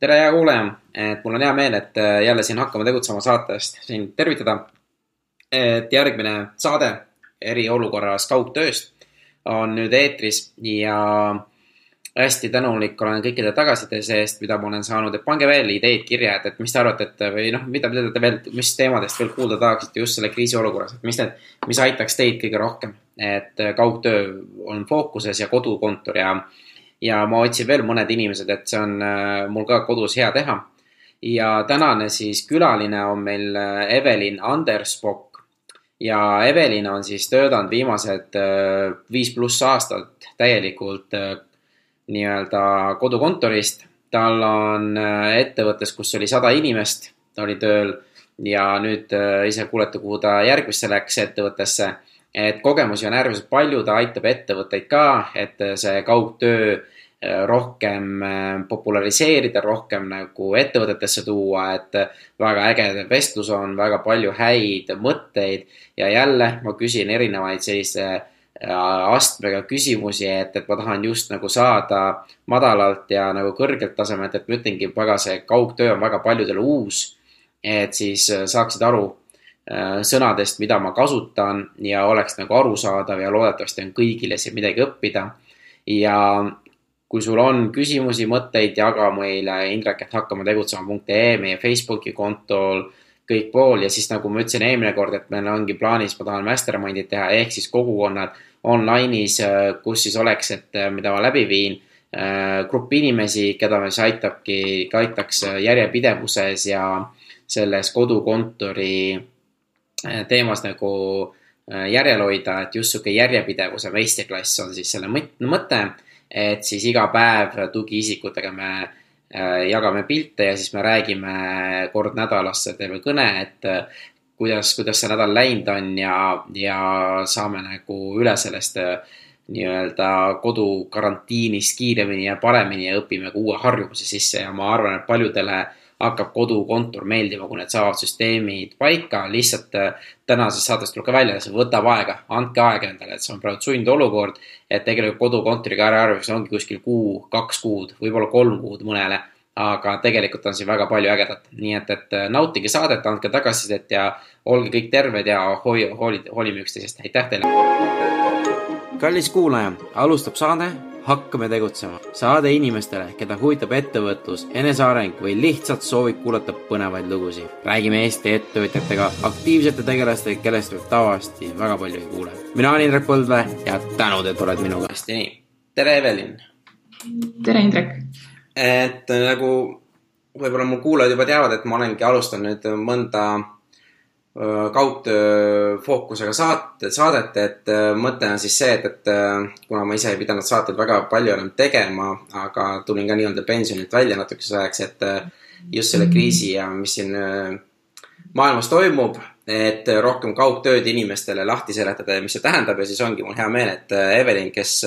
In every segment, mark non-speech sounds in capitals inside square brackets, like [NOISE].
tere, hea kuulaja, et mul on hea meel, et äh, jälle siin Hakkame tegutsema saatest sind tervitada. et järgmine saade eriolukorras kaugtööst on nüüd eetris ja hästi tänulik olen kõikide tagasiside eest, mida ma olen saanud, et pange veel ideid kirja, et, et mis te arvate, et või noh, mida, mida te veel, mis teemadest veel kuulda tahaksite just selle kriisiolukorras, et mis need, mis aitaks teid kõige rohkem. et kaugtöö on fookuses ja kodukontor ja ja ma otsin veel mõned inimesed, et see on äh, mul ka kodus hea teha. ja tänane siis külaline on meil äh, Evelin Andersbok ja Evelin on siis töötanud viimased äh, viis pluss aastat täielikult nii-öelda kodukontorist. tal on ettevõttes, kus oli sada inimest, ta oli tööl ja nüüd ise kuulete, kuhu ta järgmisse läks ettevõttesse et kogemusi on äärmiselt palju, ta aitab ettevõtteid ka, et see kaugtöö äh, rohkem äh, populariseerida, rohkem nagu ettevõtetesse tuua, et väga äge vestlus on, väga palju häid mõtteid ja jälle ma küsin erinevaid sellise äh, astmega küsimusi, et, et ma tahan just nagu saada madalalt ja nagu kõrgelt tasemelt, et ma ütlengi, väga see kaugtöö on väga paljudele uus. et siis saaksid aru sõnadest, mida ma kasutan ja oleks nagu arusaadav ja loodetavasti on kõigile siin midagi õppida. ja kui sul on küsimusi, mõtteid, jaga meile indrek.hakkamategutsema.ee meie Facebooki kontol kõik pool ja siis nagu ma ütlesin eelmine kord, et meil ongi plaanis, ma tahan mastermind'id teha, ehk siis kogukonnad online'is, äh, kus siis oleks, et äh, mida ma läbi viin grupp inimesi, keda me siis aitabki, aitaks järjepidevuses ja selles kodukontori Äh, teemas nagu äh, järjel hoida, et just sihuke järjepidevuse meistriklass on siis selle mõte. et siis iga päev tugiisikutega me äh, jagame pilte ja siis me räägime kord nädalas, teeme kõne, et kuidas, kuidas see nädal läinud on ja, ja saame nagu üle sellest nii-öelda kodukarantiinist kiiremini ja paremini ja õpime ka uue harjumuse sisse ja ma arvan, et paljudele hakkab kodukontor meeldima, kui need saavad süsteemid paika, lihtsalt äh, tänasest saatest tuleb ka välja, see võtab aega, andke aega endale, et see on praegu sundolukord. et tegelikult kodukontoriga äraarvamus ongi kuskil kuu, kaks kuud, võib-olla kolm kuud mõnele. aga tegelikult on siin väga palju ägedat, nii et, et äh, nautige saadet, andke tagasisidet ja olge kõik terved ja hoia, hooli, hoolime üksteisest, aitäh teile. kallis kuulaja, alustab saade hakkame tegutsema. saade inimestele, keda huvitab ettevõtlus, eneseareng või lihtsalt soovib kuulata põnevaid lugusid. räägime Eesti ettevõtjatega, aktiivsete tegelastega, kellest võib tavaliselt väga palju ei kuule. mina olen Indrek Põldvee ja tänud, et oled minuga. hästi, nii. tere, Evelin. tere, Indrek. et nagu võib-olla mu kuulajad juba teavad, et ma olengi alustanud nüüd mõnda kaugtöö fookusega saate, saadet, et mõte on siis see, et, et kuna ma ise ei pidanud saateid väga palju enam tegema, aga tulin ka nii-öelda pensionilt välja natukeseks ajaks, et just selle kriisi ja mis siin maailmas toimub, et rohkem kaugtööd inimestele lahti seletada ja mis see tähendab ja siis ongi mul hea meel, et Evelin, kes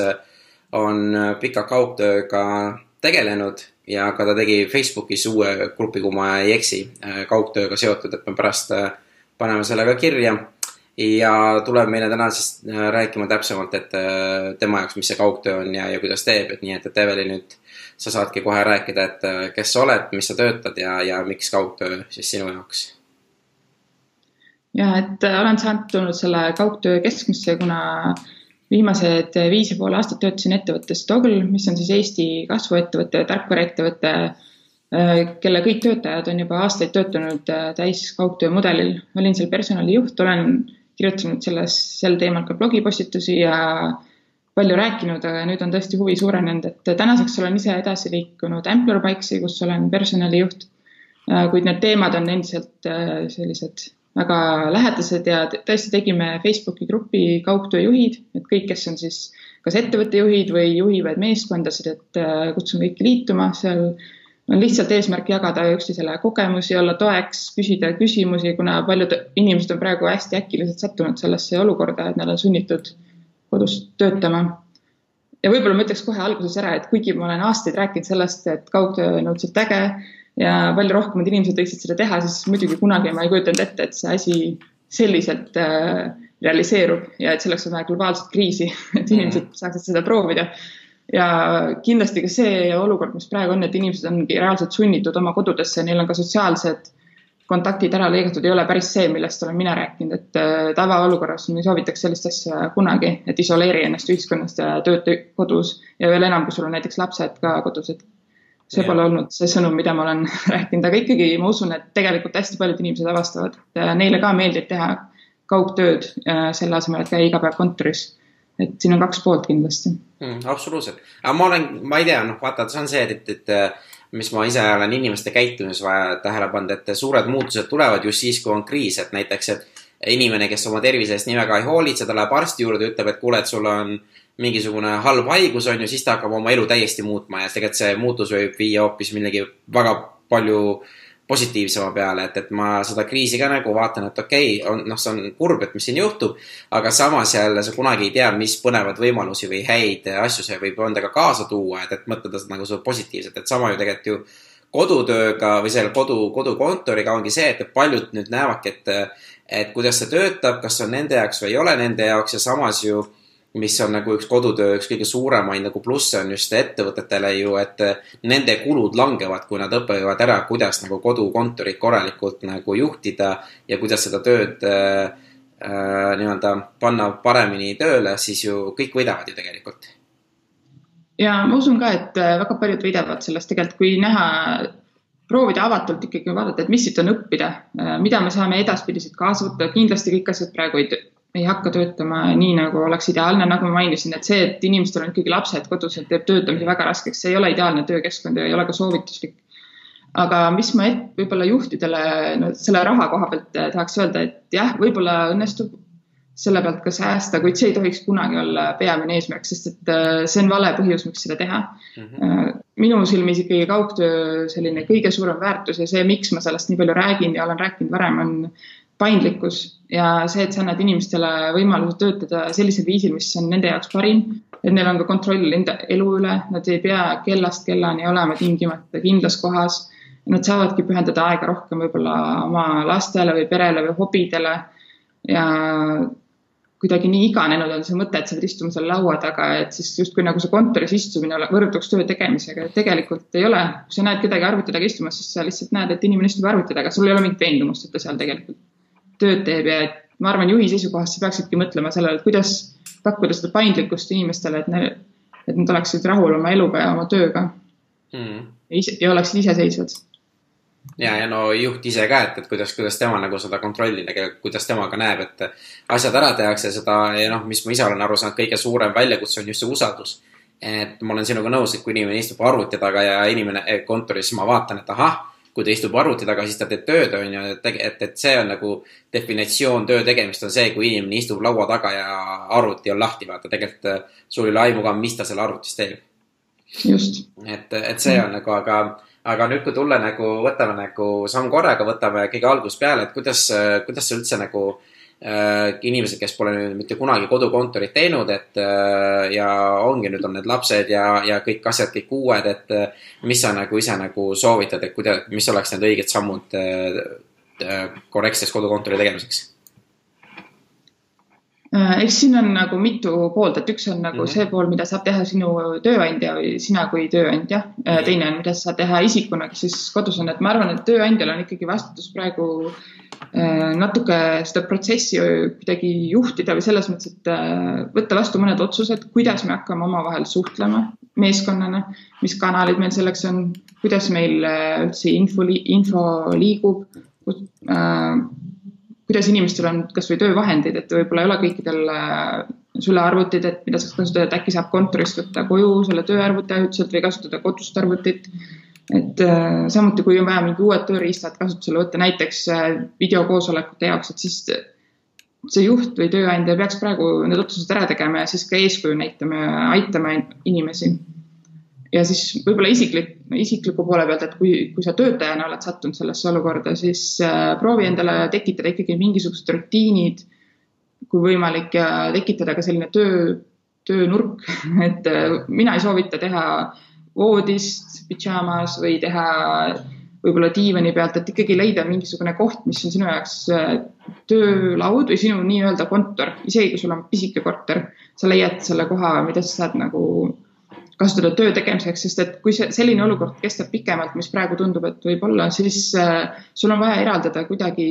on pika kaugtööga tegelenud ja ka ta tegi Facebookis uue grupi, kui ma ei eksi, kaugtööga seotud, et me pärast paneme selle ka kirja. ja tuleb meile täna siis äh, rääkima täpsemalt, et äh, tema jaoks, mis see kaugtöö on ja, ja kuidas teeb, et nii et, et Eveli nüüd sa saadki kohe rääkida, et äh, kes sa oled, mis sa töötad ja, ja miks kaugtöö siis sinu jaoks? ja et olen sattunud selle kaugtöö keskmisse, kuna viimased viis ja pool aastat töötasin ettevõttes Toggle, mis on siis Eesti kasvuettevõte, tarkvaraettevõte kelle kõik töötajad on juba aastaid töötanud äh, täis kaugtöö mudelil. olin seal personalijuht, olen kirjutanud selles, sel teemal ka blogipostitusi ja palju rääkinud, aga nüüd on tõesti huvi suurenenud, et tänaseks olen ise edasi liikunud Ampler Bikesi, kus olen personalijuht. Äh, kuid need teemad on endiselt sellised väga lähedased ja tõesti tegime Facebooki grupi kaugtööjuhid, et kõik, kes on siis kas ettevõtte juhid või juhivad meeskondasid, et kutsun kõiki liituma seal on lihtsalt eesmärk jagada üksteisele kogemusi, olla toeks, küsida küsimusi, kuna paljud inimesed on praegu hästi äkiliselt sattunud sellesse olukorda, et nad on sunnitud kodus töötama. ja võib-olla ma ütleks kohe alguses ära, et kuigi ma olen aastaid rääkinud sellest, et kaugtöö on õudselt äge ja palju rohkemad inimesed võiksid seda teha, siis muidugi kunagi ma ei kujutanud ette, et see asi selliselt äh, realiseerub ja et selleks on vaja globaalset kriisi, [LAUGHS] et inimesed saaksid seda proovida ja kindlasti ka see olukord, mis praegu on, et inimesed ongi reaalselt sunnitud oma kodudesse, neil on ka sotsiaalsed kontaktid ära lõigatud, ei ole päris see, millest olen mina rääkinud, et äh, tavaolukorras ma ei soovitaks sellist asja kunagi, et isoleeri ennast ühiskonnast ja tööta kodus ja veel enam, kui sul on näiteks lapsed ka kodus, et see ja. pole olnud see sõnum, mida ma olen [LAUGHS] rääkinud, aga ikkagi ma usun, et tegelikult hästi paljud inimesed avastavad, et neile ka meeldib teha kaugtööd äh, selle asemel, et käia iga päev kontoris. Et siin on kaks poolt kindlasti. Mm,. absoluutselt, aga ma olen, ma ei tea, noh, vaata, see on see, et, et, mis ma ise olen inimeste käitumises tähele pannud, et suured muutused tulevad just siis, kui on kriis, et näiteks, et inimene, kes oma tervise eest nii väga ei hoolitse, ta läheb arsti juurde, ütleb, et kuule, et sul on mingisugune halb haigus on ju, siis ta hakkab oma elu täiesti muutma. Ja tegelikult see muutus võib viia hoopis millegi väga palju positiivsema peale, et, et ma seda kriisi ka nagu vaatan, et okei okay,, on noh, see on kurb, et mis siin juhtub, aga samas jälle sa kunagi ei tea, mis põnevaid võimalusi või häid asju see võib endaga kaasa tuua, et, et mõtleda nagu seda positiivselt, et sama ju tegelikult ju kodutööga või selle kodu, kodukontoriga ongi see, et paljud nüüd näevadki, et, et kuidas see töötab, kas see on nende jaoks või ei ole nende jaoks ja samas ju mis on nagu üks kodutöö üks kõige suuremaid nagu plusse on just ettevõtetele ju, et nende kulud langevad, kui nad õpivad ära, kuidas nagu kodukontorit korralikult nagu juhtida ja kuidas seda tööd äh, äh, nii-öelda panna paremini tööle, siis ju kõik võidavad ju tegelikult. ja ma usun ka, et väga paljud võidavad sellest tegelikult, kui näha proovida avatult ikkagi vaadata, et mis siit on õppida, mida me saame edaspidiselt kaasa võtta, kindlasti kõik asjad praegu ei ei hakka töötama nii, nagu oleks ideaalne, nagu ma mainisin, et see, et inimestel on ikkagi lapsed kodus, et teeb töötamise väga raskeks, see ei ole ideaalne töökeskkond ja ei ole ka soovituslik. aga mis ma võib-olla juhtidele no, selle raha koha pealt eh, tahaks öelda, et jah, võib-olla õnnestub selle pealt ka säästa, kuid see ei tohiks kunagi olla peamine eesmärk, sest et eh, see on vale põhjus, miks seda teha mm. -hmm. minu silmis ikkagi kaugtöö selline kõige suurem väärtus ja see, miks ma sellest nii palju räägin ja olen rääkinud varem, on paindlikkus ja see, et sa annad inimestele võimaluse töötada sellisel viisil, mis on nende jaoks parim, et neil on ka kontroll enda elu üle, nad ei pea kellast kellani olema tingimata kindlas kohas. Nad saavadki pühendada aega rohkem võib-olla oma lastele või perele või hobidele ja kuidagi nii iganenud on see mõte, et sa pead istuma seal laua taga, et siis justkui nagu see kontoris istumine võrduks töö tegemisega, et tegelikult ei ole. kui sa näed kedagi arvuti taga istumas, siis sa lihtsalt näed, et inimene istub arvuti taga, sul ei ole mingit veendumust, et ta seal tegelikult tööd teeb ja et ma arvan, juhi seisukohast sa peaksidki mõtlema sellele, et kuidas pakkuda seda paindlikkust inimestele, et need, et nad oleksid rahul oma eluga ja oma tööga mm.. ja oleksid iseseisvad. ja, ja no juht ise ka, et, et kuidas, kuidas tema nagu seda kontrolli, kuidas tema ka näeb, et asjad ära tehakse, seda ja noh, mis ma ise olen aru saanud, kõige suurem väljakutse on just see usaldus. et ma olen sinuga nõus, et kui inimene istub arvuti taga ja inimene eh, kontoris, ma vaatan, et ahah kui ta istub arvuti taga, siis ta teeb tööd, on ju, et, et, et see on nagu definitsioon töö tegemist on see, kui inimene istub laua taga ja arvuti on lahti, vaata, tegelikult äh, sul ei ole aimu ka, mis ta seal arvutis teeb. just. et, et see on nagu, aga, aga nüüd, kui tulla nagu, võtame nagu samm korraga, võtame kõige algusest peale, et kuidas, kuidas sa üldse nagu äh, Äh, inimesed, kes pole nüüd mitte kunagi kodukontorit teinud, et äh, ja ongi, nüüd on need lapsed ja, ja kõik asjad kõik uued, et äh, mis sa nagu ise nagu soovitad, et kuidas, mis oleks need õiged sammud korrektseks kodukontori tegemiseks? eks siin on nagu mitu poolt, et üks on nagu mm -hmm. see pool, mida saab teha sinu tööandja või sina kui tööandja mm. -hmm. teine on, mida sa saad teha isikuna, kes siis kodus on, et ma arvan, et tööandjal on ikkagi vastutus praegu Äh, natuke seda protsessi kuidagi juhtida või selles mõttes, et äh, võtta vastu mõned otsused, kuidas me hakkame omavahel suhtlema meeskonnana, mis kanalid meil selleks on, kuidas meil äh, üldse info, info liigub, kuidas inimestel on kasvõi töövahendid, et võib-olla ei ole kõikidel sülearvutid, et mida saaks kasutada, et äkki saab kontorist võtta koju selle tööarvuti ajutiselt või kasutada kodust arvutit et äh, samuti, kui on vaja mingi uued tööriistad kasutusele võtta, näiteks äh, videokoosolekute jaoks, et siis see juht või tööandja peaks praegu need otsused ära tegema ja siis ka eeskuju näitama ja aitama inimesi. ja siis võib-olla isiklik, isikliku poole pealt, et kui, kui sa töötajana oled sattunud sellesse olukorda, siis äh, proovi endale tekitada ikkagi mingisugused rutiinid, kui võimalik ja tekitada ka selline töö, töönurk, [LAUGHS] et mina ei soovita teha voodist pidžaamas või teha võib-olla diivani pealt, et ikkagi leida mingisugune koht, mis on sinu jaoks äh, töölaud või sinu nii-öelda kontor, isegi kui sul on pisike korter, sa leiad selle koha, mida sa saad nagu kasutada töö tegemiseks, sest et kui see selline olukord kestab pikemalt, mis praegu tundub, et võib-olla, siis äh, sul on vaja eraldada kuidagi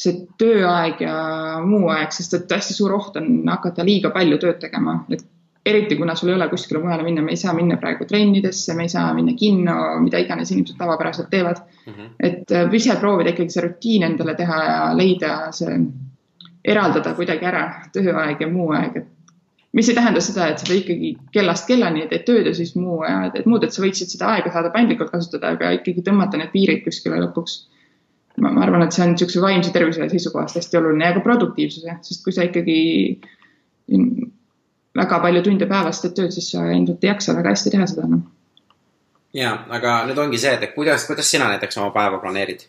see tööaeg ja muu aeg, sest et hästi suur oht on hakata liiga palju tööd tegema, et eriti kuna sul ei ole kuskile mujale minna, me ei saa minna praegu trennidesse, me ei saa minna kinno, mida iganes inimesed tavapäraselt teevad mm. -hmm. et äh, ise proovida ikkagi see rutiin endale teha ja leida see, eraldada kuidagi ära tööaeg ja muu aeg, et mis ei tähenda seda, et sa pead ikkagi kellast kellani teed tööd ja siis muu ja teed muud, et sa võiksid seda aega saada paindlikult kasutada, aga ikkagi tõmmata need piirid kuskile lõpuks. ma, ma arvan, et see on niisuguse vaimse tervise seisukohast hästi oluline ja ka produktiivsuse, sest kui sa ikkagi väga palju tunde päevas teed tööd, siis sa ilmselt ei jaksa väga hästi teha seda enam no.. ja, aga nüüd ongi see, et kuidas, kuidas sina näiteks oma päeva planeerid?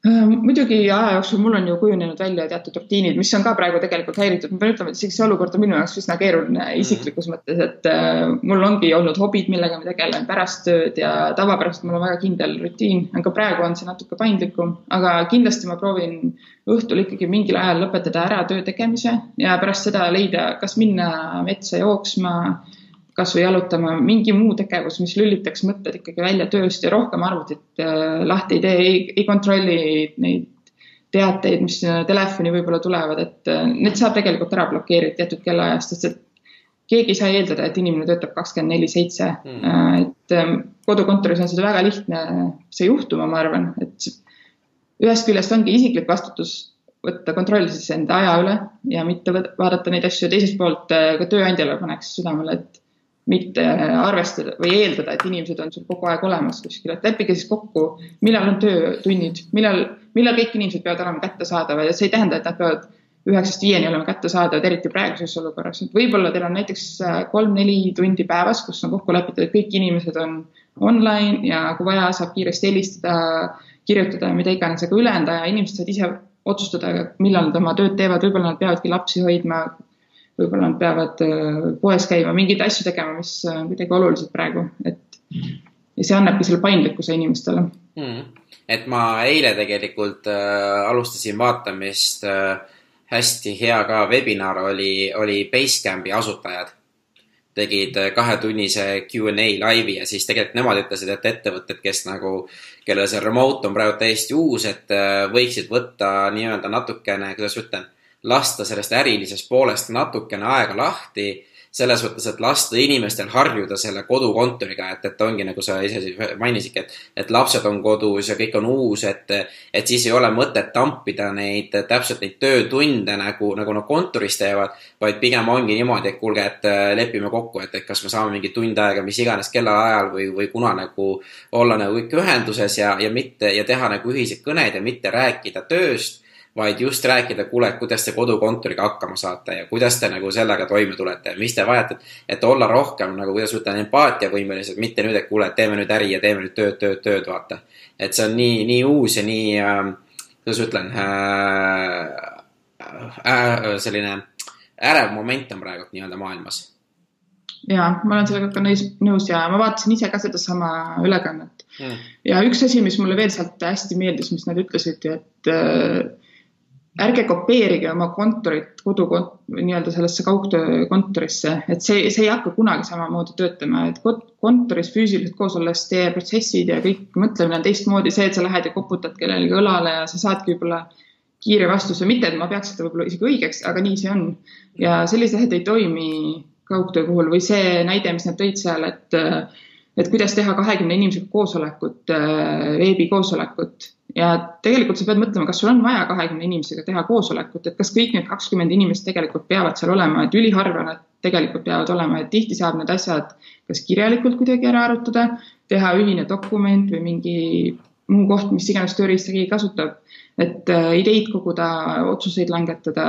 Äh, muidugi aja jooksul mul on ju kujunenud välja teatud rutiinid, mis on ka praegu tegelikult häiritud, ma pean ütlema, et isegi see olukord on minu jaoks üsna keeruline mhm. isiklikus mõttes, et äh, mul ongi olnud hobid, millega ma tegelen pärast tööd ja tavapäraselt mul on väga kindel rutiin, aga praegu on see natuke paindlikum, aga kindlasti ma proovin õhtul ikkagi mingil ajal lõpetada ära töö tegemise ja pärast seda leida, kas minna metsa jooksma kasvõi jalutama, mingi muu tegevus, mis lülitaks mõtted ikkagi välja tööst ja rohkem arvutit äh, lahti ei tee, ei, kontrolli neid teateid, mis telefoni võib-olla tulevad, et äh, need saab tegelikult ära blokeerida teatud kellaajast, sest et keegi ei saa eeldada, et inimene töötab kakskümmend neli seitse. Hmm. Äh, et ähm, kodukontoris on seda väga lihtne see juhtuma, ma arvan, et ühest küljest ongi isiklik vastutus võtta kontroll siis enda aja üle ja mitte vaadata neid asju teisest poolt ka tööandjale paneks südamele, et mitte arvestada või eeldada, et inimesed on sul kogu aeg olemas kuskil, et leppige siis kokku, millal on töötunnid, millal, millal kõik inimesed peavad olema kättesaadavad. Ja see ei tähenda, et nad peavad üheksast viieni olema kättesaadavad, eriti praeguses olukorras, et võib-olla teil on näiteks äh, kolm-neli tundi päevas, kus on kokku lepitud, et kõik inimesed on online ja kui vaja, saab kiiresti helistada, kirjutada, mida iganes, aga ülejäänud aja inimesed saavad ise otsustada, millal nad oma tööd teevad, võib-olla nad peavadki lapsi hoidma, võib-olla nad peavad äh, poes käima, mingeid asju tegema, mis on kuidagi olulised praegu, et ja see annabki selle paindlikkuse inimestele. Mm.. et ma eile tegelikult äh, alustasin vaatamist äh,, hästi hea ka webinar oli, oli Basecampi asutajad. Tegid äh, kahetunnise Q and A laivi ja siis tegelikult nemad ütlesid, et ettevõtted, kes nagu, kellel see remote on praegu täiesti uus, et äh, võiksid võtta nii-öelda natukene, kuidas ütlen lasta sellest ärilisest poolest natukene aega lahti selles mõttes, et lasta inimestel harjuda selle kodukontoriga, et, et ongi nagu sa ise mainisidki, et, et lapsed on kodus ja kõik on uus, et, et siis ei ole mõtet tampida neid, täpselt neid töötunde nagu, nagu nad kontoris teevad, vaid pigem ongi niimoodi, et kuulge, et lepime kokku, et, et kas me saame mingi tund aega, mis iganes kellaajal või, või kuna nagu olla nagu ikka ühenduses ja, ja mitte ja teha nagu ühiseid kõneid ja mitte rääkida tööst vaid just rääkida, kuule, kuidas te kodukontoriga hakkama saate ja kuidas te nagu sellega toime tulete ja mis te vajate, et olla rohkem nagu, kuidas ütlen, empaatiavõimelised, mitte nüüd, et kuule, teeme nüüd äri ja teeme nüüd tööd, tööd, tööd, vaata. et see on nii, nii uus ja nii äh,, kuidas ütlen äh,, äh, selline ärev moment on praegu nii-öelda maailmas. Ja ma olen sellega ka nõus, nõus ja ma vaatasin ise ka sedasama ülekannet. Mm.. ja üks asi, mis mulle veel sealt hästi meeldis, mis nad ütlesid, et äh, ärge kopeerige oma kontorit kodukont-, nii-öelda sellesse kaugtöökontorisse, et see, see ei hakka kunagi samamoodi töötama, et kontoris füüsiliselt koos olles teie protsessid ja kõik mõtlemine on teistmoodi, see, et sa lähed ja koputad kellelegi õlale ja sa saadki võib-olla kiire vastuse, mitte et ma peaks seda võib-olla isegi õigeks, aga nii see on. ja sellised asjad ei toimi kaugtöö puhul või see näide, mis nad tõid seal, et et kuidas teha kahekümne inimesega koosolekut, veebikoosolekut ja tegelikult sa pead mõtlema, kas sul on vaja kahekümne inimesega teha koosolekut, et kas kõik need kakskümmend inimest tegelikult peavad seal olema, et üliharva nad tegelikult peavad olema, et tihti saab need asjad kas kirjalikult kuidagi ära arutada, teha ühine dokument või mingi muu koht, mis iganes tööriista keegi kasutab, et äh, ideid koguda, otsuseid langetada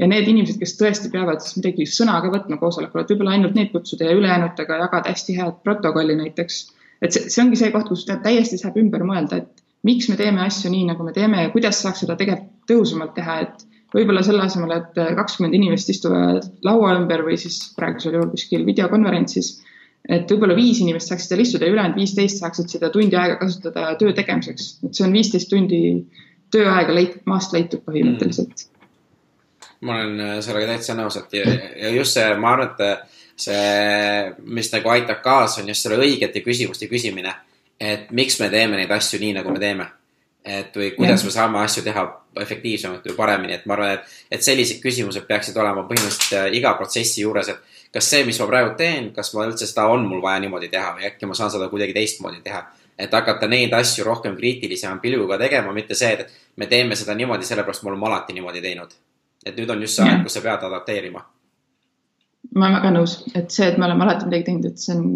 ja need inimesed, kes tõesti peavad siis midagi sõna ka võtma koosolekul, et võib-olla ainult neid kutsuda ja ülejäänutega jagada hästi head protokolli näiteks. et see, see ongi see koht, kus täiesti saab ümber mõelda, et miks me teeme asju nii, nagu me teeme ja kuidas saaks seda tegelikult tõhusamalt teha, et võib-olla selle asemel, et kakskümmend inimest istuvad laua ümber või siis praegusel juhul kuskil videokonverentsis, et võib-olla viis inimest saaksid seal istuda ja ülejäänud viisteist saaksid seda tundi aega kasutada töö tegemiseks, et see on viisteist tundi tööaega leit-, maast leitud põhimõtteliselt. Mm.. ma olen sellega täitsa nõus, et ja, ja just see, ma arvan, et see, mis nagu aitab kaasa, on just selle õigete küsimuste küsimine. Et miks me teeme neid asju nii, nagu me teeme. et või kuidas ja. me saame asju teha efektiivsemalt või paremini, et ma arvan, et, et sellised küsimused peaksid olema põhimõtteliselt äh, iga protsessi juures, et kas see, mis ma praegu teen, kas ma üldse seda on mul vaja niimoodi teha või äkki ma saan seda kuidagi teistmoodi teha. et hakata neid asju rohkem kriitilisema pilguga tegema, mitte see, et me teeme seda niimoodi, sellepärast me oleme alati niimoodi teinud. et nüüd on just see aeg, kus sa pead adapteerima. ma olen väga nõus, et see, et me oleme alati midagi teinud, et see on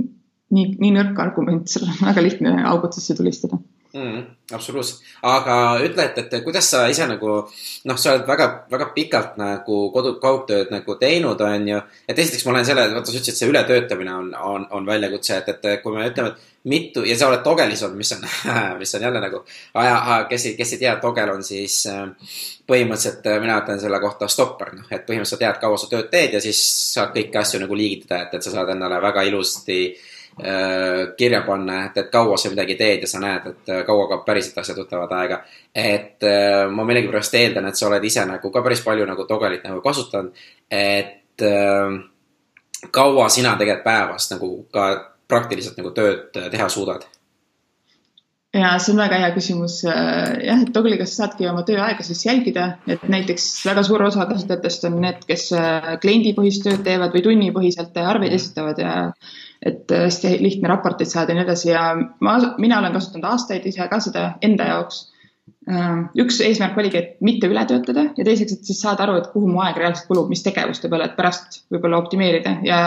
nii, nii nõrk argument, seal on väga lihtne augud sisse tulistada mm,. absoluutselt, aga ütle, et, et kuidas sa ise nagu noh, sa oled väga, väga pikalt nagu kodu, kaugtööd nagu teinud, on ju. et esiteks ma olen selle, vaata sa ütlesid, see ületöötamine on, on, on väljakutse, et, et kui me ütleme, et mitu ja sa oled Togelis olnud, mis on [LAUGHS] mis on jälle nagu aja, kes ei, kes ei tea, Togel on siis äh, põhimõtteliselt äh, mina ütlen selle kohta stopper, noh, et põhimõtteliselt sa tead, kaua sa tööd teed ja siis saad kõiki asju nagu liigitada, et, et sa saad endale väga ilusti kirja panna, et, et kaua sa midagi teed ja sa näed, et äh, kaua ka päriselt asjad võtavad aega. et äh, ma millegipärast eeldan, et sa oled ise nagu ka päris palju nagu Togelit nagu kasutanud, et kaua sina tegelikult päevas nagu ka praktiliselt nagu tööd teha suudad? ja see on väga hea küsimus. jah, et Togliga sa saadki oma tööaega siis jälgida, et näiteks väga suur osa kasutajatest on need, kes kliendipõhist tööd teevad või tunnipõhiselt arveid esitavad ja et äh, hästi lihtne raporteid saada ja nii edasi ja ma, mina olen kasutanud aastaid ise ka seda enda jaoks. Äh, üks eesmärk oligi, et mitte üle töötada ja teiseks, et siis saada aru, et kuhu mu aeg reaalselt kulub, mis tegevuste peale, et pärast võib-olla optimeerida ja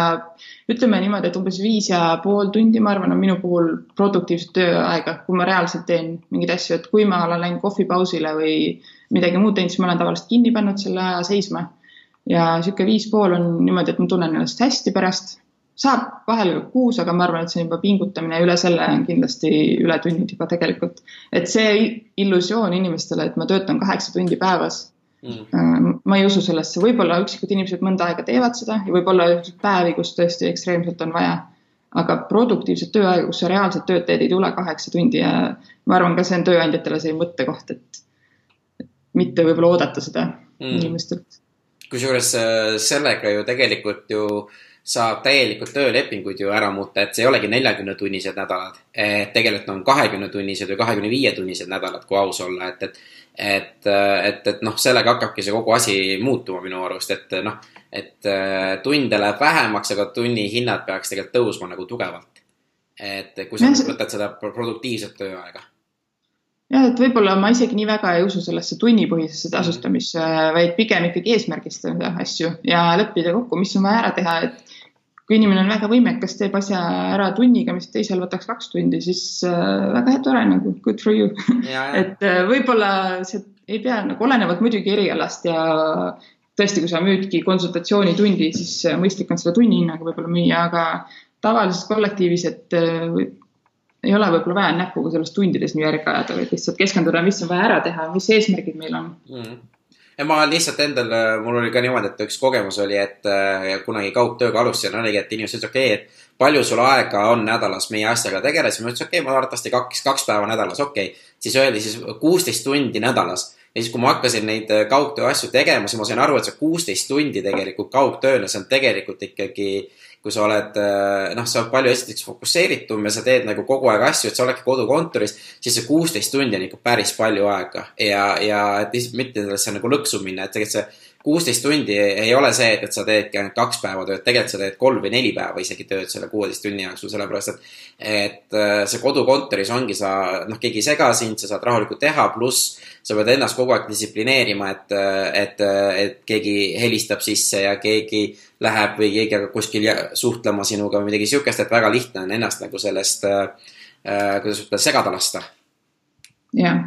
ütleme niimoodi, et umbes viis ja pool tundi, ma arvan, on minu puhul produktiivset tööaega, kui ma reaalselt teen mingeid asju, et kui ma olen läinud kohvipausile või midagi muud teinud, siis ma olen tavaliselt kinni pannud selle aja seisma. ja niisugune viis pool on niimoodi, et ma tunnen ennast hästi pärast saab vahel kuus, aga ma arvan, et see on juba pingutamine üle selle on kindlasti ületunnid juba tegelikult. et see illusioon inimestele, et ma töötan kaheksa tundi päevas mm.. Äh, ma ei usu sellesse, võib-olla üksikud inimesed mõnda aega teevad seda ja võib-olla päevi, kus tõesti ekstreemselt on vaja. aga produktiivset tööaega, kus sa reaalselt tööd teed, ei tule kaheksa tundi ja ma arvan, ka see on tööandjatele see mõttekoht, et mitte võib-olla oodata seda mm. inimestelt. kusjuures äh, sellega ju tegelikult ju äh, saab täielikult töölepinguid ju ära muuta, et see ei olegi neljakümnetunnised nädalad. tegelikult on kahekümnetunnised või kahekümne viie tunnised nädalad, kui aus olla, et, et, et, et, et noh, sellega hakkabki see kogu asi muutuma minu arust, et noh, et äh, tunde läheb vähemaks, aga tunnihinnad peaks tegelikult tõusma nagu tugevalt. et kui sa võtad seda produktiivset tööaega jah, et võib-olla ma isegi nii väga ei usu sellesse tunnipõhisesse tasustamisse, vaid pigem ikkagi eesmärgistada asju ja leppida kokku, mis on vaja ära teha, et kui inimene on väga võimekas, teeb asja ära tunniga, mis teisel võtaks kaks tundi, siis äh, väga hea, tore nagu good for you. [LAUGHS] et äh, võib-olla see ei pea nagu olenevalt muidugi erialast ja tõesti, kui sa müüdki konsultatsioonitundi, siis äh, mõistlik on seda tunni hinnaga võib-olla müüa, aga tavalises kollektiivis, et ei ole võib-olla vaja näpuga sellest tundides nii järge ajada, vaid lihtsalt keskenduda, mis on vaja ära teha, mis eesmärgid meil on mm. Ja ma lihtsalt endal, mul oli ka niimoodi, et üks kogemus oli, et äh, kunagi kaugtööga alustasin, oligi, et inimesed ütlesid, okei okay,, et palju sul aega on nädalas meie asjaga tegeleda, siis ma ütlesin, okei okay,, ma arvatavasti kaks, kaks päeva nädalas, okei. Okay.. siis öeldi siis kuusteist tundi nädalas. Ja siis, kui ma hakkasin neid äh, kaugtöö asju tegema, siis ma sain aru, et see kuusteist tundi tegelikult kaugtööle, see on tegelikult ikkagi kui sa oled, äh, noh, sa oled palju esiteks fokusseeritum ja sa teed nagu kogu aeg asju, et sa oledki kodukontoris, siis see kuusteist tundi on ikka päris palju aega. Ja, ja et mitte sellesse nagu lõksu minna, et tegelikult see kuusteist tundi ei ole see, et, et sa teedki ainult kaks päeva tööd, tegelikult sa teed kolm või neli päeva isegi tööd selle kuueteist tunni jooksul, sellepärast et, et äh, see kodukontoris ongi sa, noh, keegi ei sega sind, sa saad rahulikult teha, pluss sa pead ennast kogu aeg distsiplineerima, et, et, et keegi helistab sisse ja keegi läheb või keegi hakkab kuskil suhtlema sinuga või midagi sihukest, et väga lihtne on ennast nagu sellest äh,, kuidas ütelda, segada lasta. jah,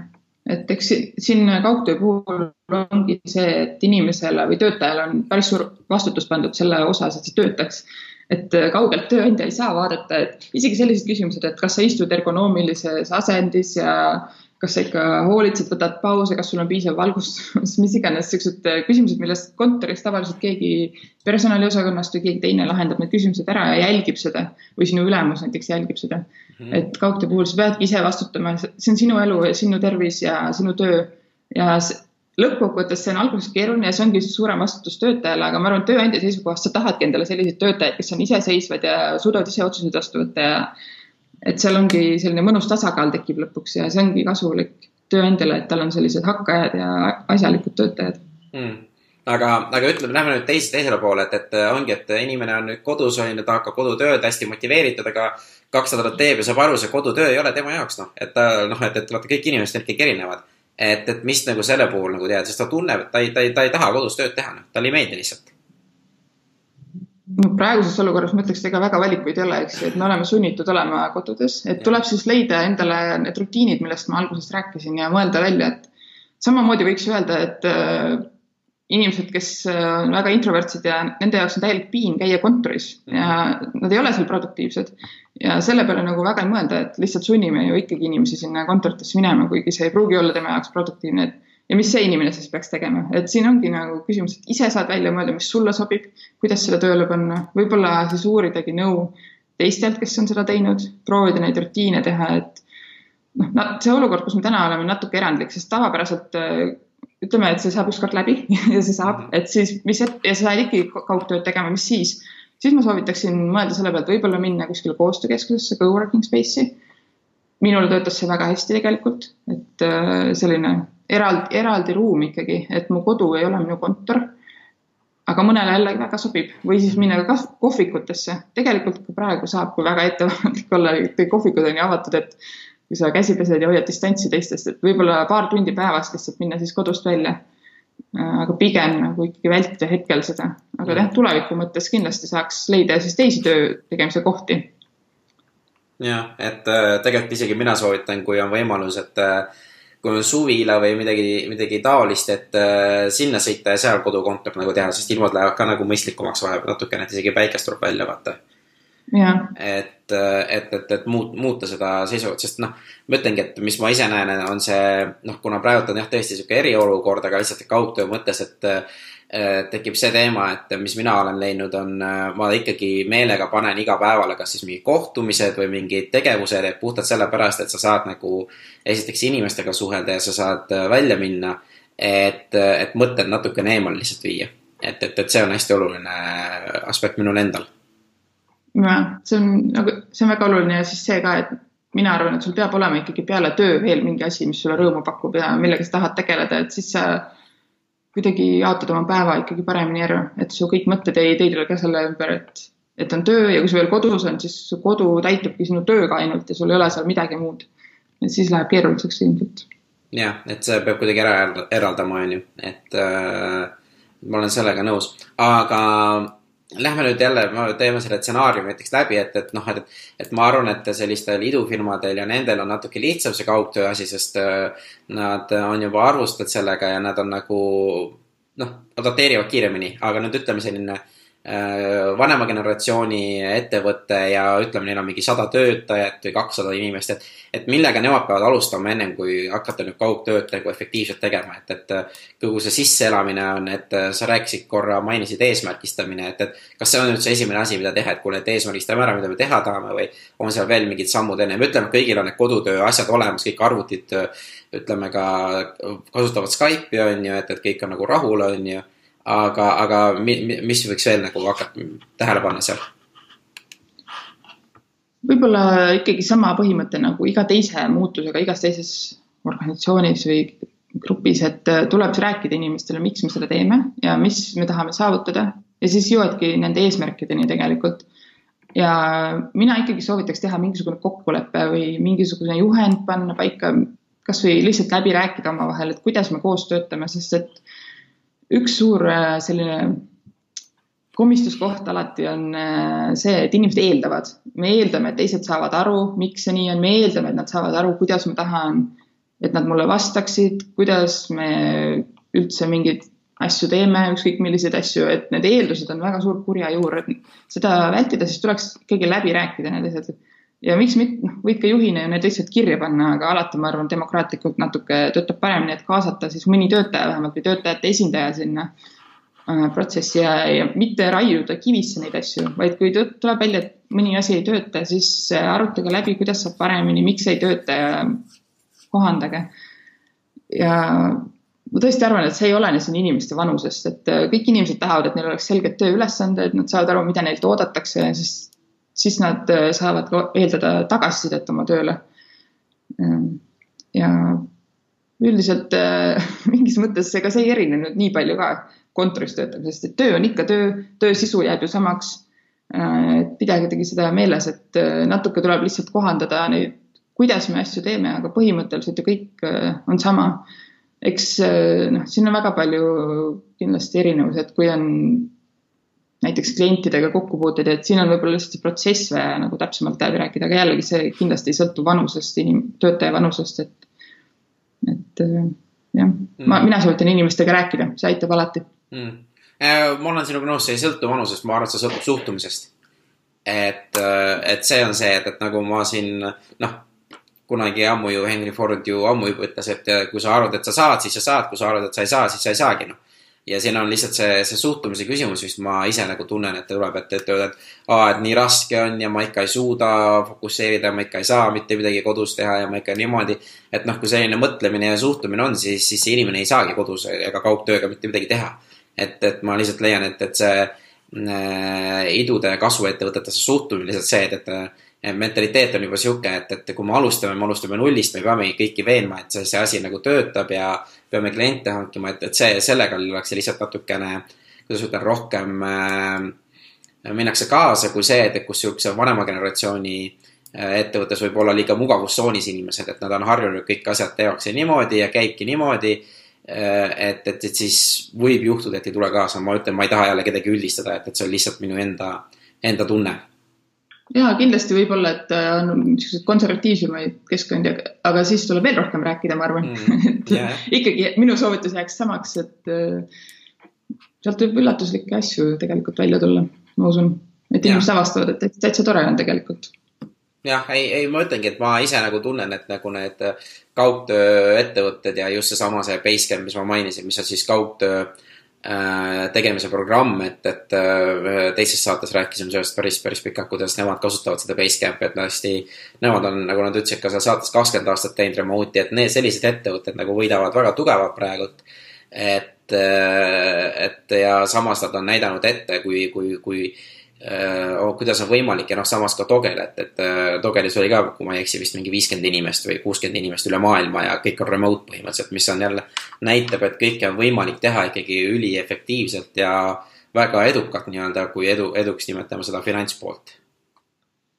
et eks siin kaugtöö puhul ongi see, et inimesele või töötajale on päris suur vastutus pandud selle osas, et see töötaks et kaugelt tööandja ei saa vaadata, et isegi sellised küsimused, et kas sa istud ergonoomilises asendis ja kas sa ikka hoolitsed, võtad pause, kas sul on piisav valgustus, [LAUGHS] mis iganes siuksed äh, küsimused, millest kontoris tavaliselt keegi personaliosakonnast või keegi teine lahendab need küsimused ära ja jälgib seda või sinu ülemus näiteks jälgib seda mm. -hmm. et kaugtöö puhul sa peadki ise vastutama, see on sinu elu ja sinu tervis ja sinu töö ja lõppkokkuvõttes see on alguses keeruline ja see ongi suurem vastutus töötajale, aga ma arvan, tööandja seisukohast sa tahadki endale selliseid töötajaid, kes on iseseisvad ja suudavad ise otsuseid vastu võtta ja et seal ongi selline mõnus tasakaal tekib lõpuks ja see ongi kasulik tööandjale, et tal on sellised hakkajad ja asjalikud töötajad mm aga, aga ütleme, lähme nüüd teise, teisele poole, et, et ongi, et inimene on nüüd kodus, on ju, ta hakkab kodutööd hästi motiveeritud, aga kaks nädalat teeb ja saab aru, see kodutöö ei ole tema jaoks, noh, et ta noh, et, et vaata, kõik inimesed on ikkagi erinevad. et, et mis nagu selle puhul nagu tead, sest ta tunneb, et ta ei, ta ei, ta ei taha kodus tööd teha, noh, talle ei meeldi lihtsalt. No praeguses olukorras ma ütleks, ega väga valikuid ei ole, eks ju, et me oleme sunnitud olema kodudes, et tuleb siis leida endale need rutiinid, millest ma alguses rääkisin ja mõelda välja, et samamoodi võiks öelda, et inimesed, kes äh, on väga introvertsed ja nende jaoks on täielik piin käia kontoris ja nad ei ole seal produktiivsed. ja selle peale nagu väga ei mõelda, et lihtsalt sunnime ju ikkagi inimesi sinna kontoritesse minema, kuigi see ei pruugi olla tema jaoks produktiivne. Ja mis see inimene siis peaks tegema, et siin ongi nagu küsimus, et ise saad välja mõelda, mis sulle sobib, kuidas seda tööle panna, võib-olla siis uuridagi nõu teistelt, kes on seda teinud, proovida neid rutiine teha, et noh, see olukord, kus me täna oleme, natuke erandlik, sest tavapäraselt äh, ütleme, et see saab ükskord läbi [LAUGHS] ja see saab, et siis, mis, ja sa saad ikkagi kaugtööd tegema, mis siis? siis ma soovitaksin mõelda selle pealt, võib-olla minna kuskile koostöökeskusesse, co-working space'i. minul töötas see väga hästi tegelikult, et äh, selline eraldi, eraldi ruum ikkagi, et mu kodu ei ole minu kontor. aga mõnele jällegi väga sobib või siis minna ka kohvikutesse. tegelikult ka praegu saab, kui väga ettevaatlik olla, kohvikud on ju avatud, et kui sa käsi pesed ja hoiad distantsi teistest, et võib-olla paar tundi päevas lihtsalt minna siis kodust välja. aga pigem nagu ikkagi vältida hetkel seda, aga jah, tuleviku mõttes kindlasti saaks leida siis teisi töö tegemise kohti. jah, et äh, tegelikult isegi mina soovitan, kui on võimalus, et äh, suvila või midagi, midagi taolist, et äh, sinna sõita ja seal kodukontor nagu teha, sest ilmad lähevad ka nagu mõistlikumaks vahepeal natukene, et isegi päikest tuleb välja vaata et, et, et, et muut-, muuta seda seisukohta, sest noh, ma ütlengi, et mis ma ise näen, on see noh, kuna praegu on jah, tõesti sihuke eriolukord, aga lihtsalt kaugtöö mõttes, et tekib see teema, et mis mina olen leidnud, on, ma ikkagi meelega panen iga päevale kas siis mingid kohtumised või mingid tegevused, et puhtalt sellepärast, et sa saad nagu esiteks inimestega suhelda ja sa saad välja minna. et, et mõtted natukene eemal lihtsalt viia. et, et, et see on hästi oluline aspekt minul endal see on nagu, see on väga oluline ja siis see ka, et mina arvan, et sul peab olema ikkagi peale töö veel mingi asi, mis sulle rõõmu pakub ja millega sa tahad tegeleda, et siis sa kuidagi jaotad oma päeva ikkagi paremini ära, et su kõik mõtted ei teidle ka selle ümber, et, et on töö ja kui sa veel kodus on, siis su kodu täitubki sinu tööga ainult ja sul ei ole seal midagi muud. et siis läheb keeruliseks ilmselt. jah, et see peab kuidagi ära eraldama, on ju, et äh, ma olen sellega nõus, aga Lähme nüüd jälle, teeme selle stsenaariumi näiteks läbi, et, et noh, et, et ma arvan, et sellistel idufirmadel ja nendel on natuke lihtsam see kaugtöö asi, sest äh, nad on juba arvustanud sellega ja nad on nagu noh, adapteerivad kiiremini, aga nüüd ütleme selline vanema generatsiooni ettevõte ja ütleme, neil on mingi sada töötajat või kakssada inimest, et, et millega nemad peavad alustama ennem kui hakata nüüd kaugtööd nagu efektiivselt tegema, et, et kogu see sisseelamine on, et sa rääkisid korra, mainisid eesmärgistamine, et, et kas see on nüüd see esimene asi, mida teha, et kuule, et eesmärgistame ära, mida me teha tahame või on seal veel mingid sammud ennem, ütleme, kõigil on need kodutöö asjad olemas, kõik arvutid, ütleme ka kasutavad Skype'i on ju, et, et kõik on nagu rahul, on ju aga, aga mis võiks veel nagu hakata tähele panna seal? võib-olla ikkagi sama põhimõte nagu iga teise muutusega igas teises organisatsioonis või grupis, et äh, tuleb rääkida inimestele, miks me seda teeme ja mis me tahame saavutada ja siis jõuadki nende eesmärkideni tegelikult. ja mina ikkagi soovitaks teha mingisugune kokkulepe või mingisugune juhend panna paika, kasvõi lihtsalt läbi rääkida omavahel, et kuidas me koos töötame, sest et üks suur äh, selline komistuskoht alati on äh, see, et inimesed eeldavad, me eeldame, et teised saavad aru, miks see nii on, me eeldame, et nad saavad aru, kuidas ma tahan, et nad mulle vastaksid, kuidas me üldse mingeid asju teeme, ükskõik milliseid asju, et need eeldused on väga suur kurjajuur, et seda vältida, siis tuleks ikkagi läbi rääkida need asjad ja miks mitte, noh, võid ka juhina ju need lihtsalt kirja panna, aga alati ma arvan, demokraatlikult natuke töötab paremini, et kaasata siis mõni töötaja vähemalt või töötajate esindaja sinna äh, protsessi ja, ja mitte raiuda kivisse neid asju, vaid kui tuleb välja, et mõni asi ei tööta, siis arutage läbi, kuidas saab paremini, miks ei tööta ja kohandage. ja ma tõesti arvan, et see ei olene siin inimeste vanusest, et äh, kõik inimesed tahavad, et neil oleks selged tööülesanded, nad saavad aru, mida neilt oodatakse, siis, siis nad äh, saavad ka eeldada tagasisidet oma tööle. Ähm, ja üldiselt äh, [LAUGHS] mingis mõttes ega see ei erine nüüd nii palju ka kontoris töötamisest, et töö on ikka töö, töö sisu jääb ju samaks. pidagegi seda meeles, et natuke tuleb lihtsalt kohandada neid, kuidas me asju teeme, aga põhimõtteliselt ju kõik on sama eks noh, siin on väga palju kindlasti erinevusi, et kui on näiteks klientidega kokkupuuteid, et siin on võib-olla lihtsalt see protsess vaja nagu täpsemalt läbi rääkida, aga jällegi see kindlasti ei sõltu vanusest, inim-, töötaja vanusest, et, et eh, jah mm., ma, mina soovitan inimestega rääkida, see aitab alati mm.. Äh, ma olen sinuga nõus, see ei sõltu vanusest, ma arvan, et see sõltub suhtumisest. et, äh, et see on see, et, et nagu ma siin noh kunagi ammu ju Henry Ford ju ammu juba ütles, et kui sa arvad, et sa saad, siis sa saad, kui sa arvad, et sa ei saa, siis sa ei saagi, noh. Ja siin on lihtsalt see, see suhtumise küsimus, mis ma ise nagu tunnen, et tuleb, et, öelda, et aa, et nii raske on ja ma ikka ei suuda fokusseerida ma ikka ei saa mitte midagi kodus teha ja ma ikka niimoodi. et noh, kui selline mõtlemine ja suhtumine on, siis, siis see inimene ei saagi kodus ega kaugtööga mitte midagi teha. et, et ma lihtsalt leian, et, et see äh, idude kasvuettevõtetesse suhtumine lihtsalt see, et, et mentaliteet on juba sihuke, et, et kui me alustame, me alustame nullist, me peame kõiki veenma, et see, see asi nagu töötab ja peame kliente hankima, et, et see, sellega ollakse lihtsalt natukene, kuidas ütlen, rohkem äh, minnakse kaasa kui see, et kus sihukese vanema generatsiooni äh, ettevõttes võib olla liiga mugavustsoonis inimesed, et nad on harjunud, kõik asjad tehakse niimoodi ja käibki niimoodi äh,. et, et, et siis võib juhtuda, et ei tule kaasa, ma ütlen, ma ei taha jälle kedagi üldistada, et, et see on lihtsalt minu enda, enda tunne ja kindlasti võib-olla, et äh, on niisuguseid konservatiivsemaid keskkondi, aga siis tuleb veel rohkem rääkida, ma arvan mm,. [LAUGHS] et yeah. ikkagi minu soovitus jääks samaks, et äh, sealt võib üllatuslikke asju tegelikult välja tulla, ma usun. et inimesed avastavad, et täitsa tore on tegelikult. jah, ei, ei, ma ütlengi, et ma ise nagu tunnen, et nagu need kaugtööettevõtted ja just seesama see Basecamp, mis ma mainisin, mis on siis kaugtöö Äh, tegemise programm, et, et äh, teises saates rääkisime sellest päris, päris pikalt, kuidas nemad kasutavad seda Basecampi, et hästi. Nemad on, nagu nad ütlesid ka seal saates kakskümmend aastat teinud remote'i, et need sellised ettevõtted nagu võidavad väga tugevalt praegult. et, äh, et ja samas nad on näidanud ette, kui, kui, kui kuidas on võimalik ja noh, samas ka Togel, et, et Togelis oli ka, kui ma ei eksi, vist mingi viiskümmend inimest või kuuskümmend inimest üle maailma ja kõik on remote põhimõtteliselt, mis on jälle, näitab, et kõike on võimalik teha ikkagi üliefektiivselt ja väga edukalt nii-öelda, kui edu, eduks nimetame seda finantspoolt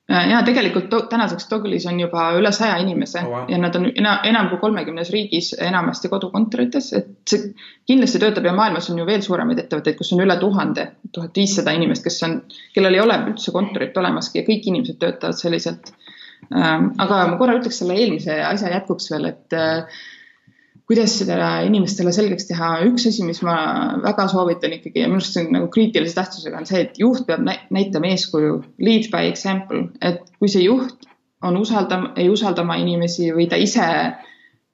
ja tegelikult to, tänaseks Togelis on juba üle saja inimese oh, wow. ja nad on ena, enam kui kolmekümnes riigis, enamasti kodukontorites, et see kindlasti töötab ja maailmas on ju veel suuremaid ettevõtteid, kus on üle tuhande, tuhat viissada inimest, kes on, kellel ei ole üldse kontorit olemaski ja kõik inimesed töötavad selliselt. Ähm, aga ma korra ütleks selle eelmise asja jätkuks veel, et äh, kuidas seda inimestele selgeks teha, üks asi, mis ma väga soovitan ikkagi ja minu arust see on nagu kriitilise tähtsusega, on see, et juht peab näitama eeskuju, lead by example, et kui see juht on usaldam-, ei usalda oma inimesi või ta ise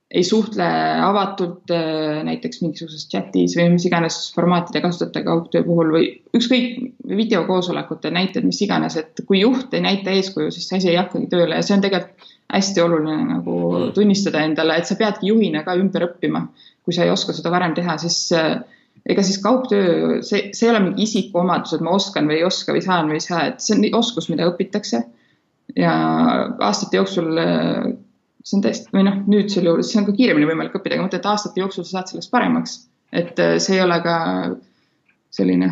ei suhtle avatult äh, näiteks mingisuguses chatis või mis iganes formaati te kasutate kaugtöö puhul või ükskõik videokoosolekute näited, mis iganes, et kui juht ei näita eeskuju, siis see asi ei hakkagi tööle ja see on tegelikult hästi oluline nagu tunnistada endale, et sa peadki juhina ka ümber õppima. kui sa ei oska seda varem teha, siis äh, ega siis kaugtöö, see, see ei ole mingi isikuomadus, et ma oskan või ei oska või saan või ei saa, et see on oskus, mida õpitakse. ja aastate jooksul äh, see on tõesti, või noh, nüüdsel juhul, see on ka kiiremini võimalik õppida, aga et aastate jooksul sa saad sellest paremaks. et äh, see ei ole ka selline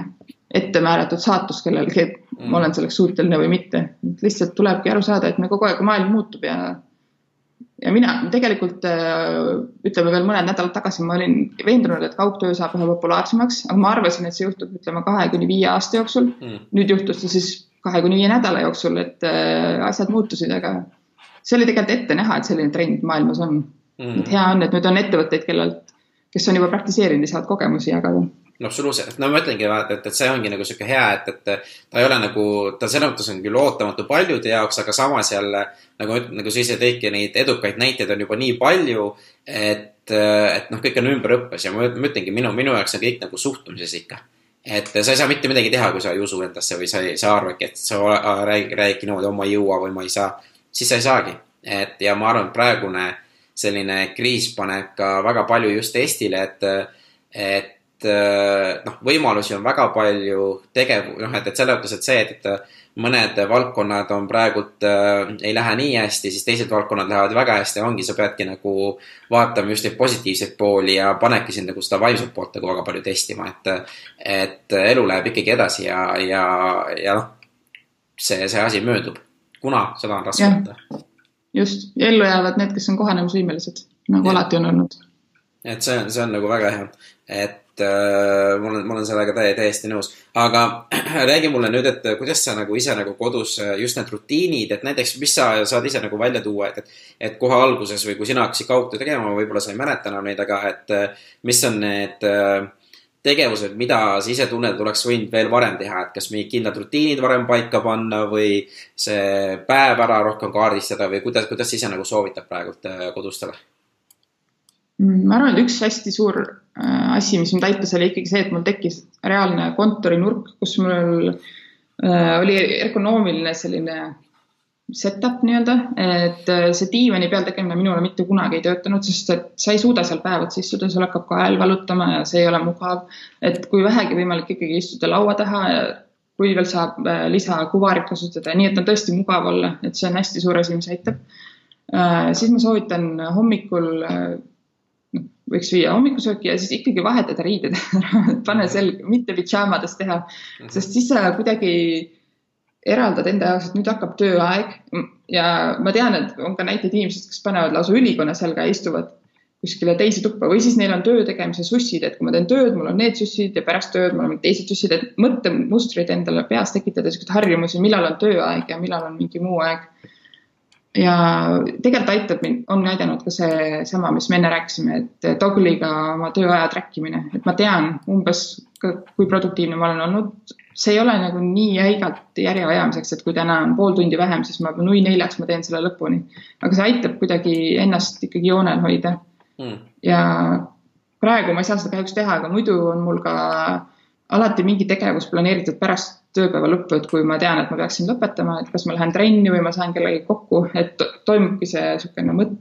ette määratud saatus kellelgi, et mm. ma olen selleks suuteline või mitte. lihtsalt tulebki aru saada, et me kogu aeg, maailm muutub ja, ja mina tegelikult äh, ütleme veel mõned nädalad tagasi ma olin veendunud, et kaugtöö saab üha populaarsemaks, aga ma arvasin, et see juhtub, ütleme kahe kuni viie aasta jooksul mm.. nüüd juhtus see siis kahe kuni viie nädala jooksul, et äh, asjad muutusid, aga see oli tegelikult ette näha, et selline trend maailmas on. Mm.. et hea on, et nüüd on ettevõtteid, kellelt, kes on juba praktiseerinud ja saavad kogemusi jagada. Absoluutselt, no ma ütlengi et, et see ongi nagu sihuke hea, et, et ta ei ole nagu, ta selles mõttes on küll ootamatu paljude jaoks, aga samas jälle nagu, nagu sa ise tõidki, neid edukaid näiteid on juba nii palju, et, et noh, kõik on ümberõppes ja ma, ma ütlengi, minu, minu jaoks on kõik nagu suhtumises ikka. et sa ei saa mitte midagi teha, kui sa ei usu endasse või sa ei, sa arvadki, et sa räägi, räägi niimoodi, ma ei jõua või ma ei saa, siis sa ei saagi. et ja ma arvan, et praegune selline kriis paneb ka väga palju just Eestile, et, et noh, võimalusi on väga palju tegev-, noh, et, et selles mõttes, et see, et, et mõned valdkonnad on praegult äh,, ei lähe nii hästi, siis teised valdkonnad lähevad väga hästi, ongi, sa peadki nagu vaatama just neid positiivseid pooli ja panebki sind nagu seda vaimset poolt nagu väga palju testima, et, et elu läheb ikkagi edasi ja, ja, ja noh, see, see asi möödub. Kuna, seda on raske võtta. just, ellu jäävad need, kes on kohanemisvõimelised, nagu ja. alati on olnud. et see on, see on nagu väga hea, et äh, ma olen, ma olen sellega täie, täiesti nõus. aga [CLEARS THROAT] räägi mulle nüüd, et kuidas sa nagu ise nagu kodus äh, just need rutiinid, et näiteks, mis sa saad ise nagu välja tuua, et, et, et kohe alguses või kui sina hakkasid kaugtöö tegema, võib-olla sa ei mäleta enam neid, aga et äh, mis on need äh, tegevused, mida sa ise tunned, oleks võinud veel varem teha, et kas mingid kindlad rutiinid varem paika panna või see päev ära rohkem kaardistada või kuidas, kuidas sa ise nagu soovitad praegult äh, kodustele? Mm, ma arvan, et üks hästi suur äh, asi, mis mind aitas, oli ikkagi see, et mul tekkis reaalne kontorinurk, kus mul äh, oli ergonoomiline selline setup nii-öelda, et äh, see diivani peal tegemine minule mitte kunagi ei töötanud, sest et sa ei suuda seal päev otsa istuda, sul hakkab kael valutama ja see ei ole mugav. et kui vähegi võimalik ikkagi istuda laua taha ja kui veel saab lisakuvarit kasutada, nii et on tõesti mugav olla, et see on hästi suur asi, mis aitab. siis ma soovitan hommikul võiks viia hommikusööki ja siis ikkagi vahetada riided ära, [LAUGHS] pane selg, mitte pidžaamades teha, mhm. sest siis sa kuidagi eraldad enda jaoks, et nüüd hakkab tööaeg ja ma tean, et on ka näiteid inimesed, kes panevad lausa ülikonna selga ja istuvad kuskile teise tuppa või siis neil on töö tegemise sussid, et kui ma teen tööd, mul on need sussid ja pärast tööd mul on teised sussid, et mõttemustrid endale peas tekitada, siukseid harjumusi, millal on tööaeg ja millal on mingi muu aeg ja tegelikult aitab mind, on aidanud ka seesama, mis me enne rääkisime, et Toggle'iga oma tööaja track imine, et ma tean umbes, kui produktiivne ma olen olnud. See ei ole nagu nii jäigalt järje ajamiseks, et kui täna on pool tundi vähem, siis ma nui neljaks, ma teen selle lõpuni. aga see aitab kuidagi ennast ikkagi joonel hoida mm.. ja praegu ma ei saa seda kahjuks teha, aga muidu on mul ka alati mingi tegevus planeeritud pärast tööpäeva lõppu, et kui ma tean, et ma peaksin lõpetama, et kas ma lähen trenni või ma saan kellegagi kokku, et toimubki see niisugune mõt-,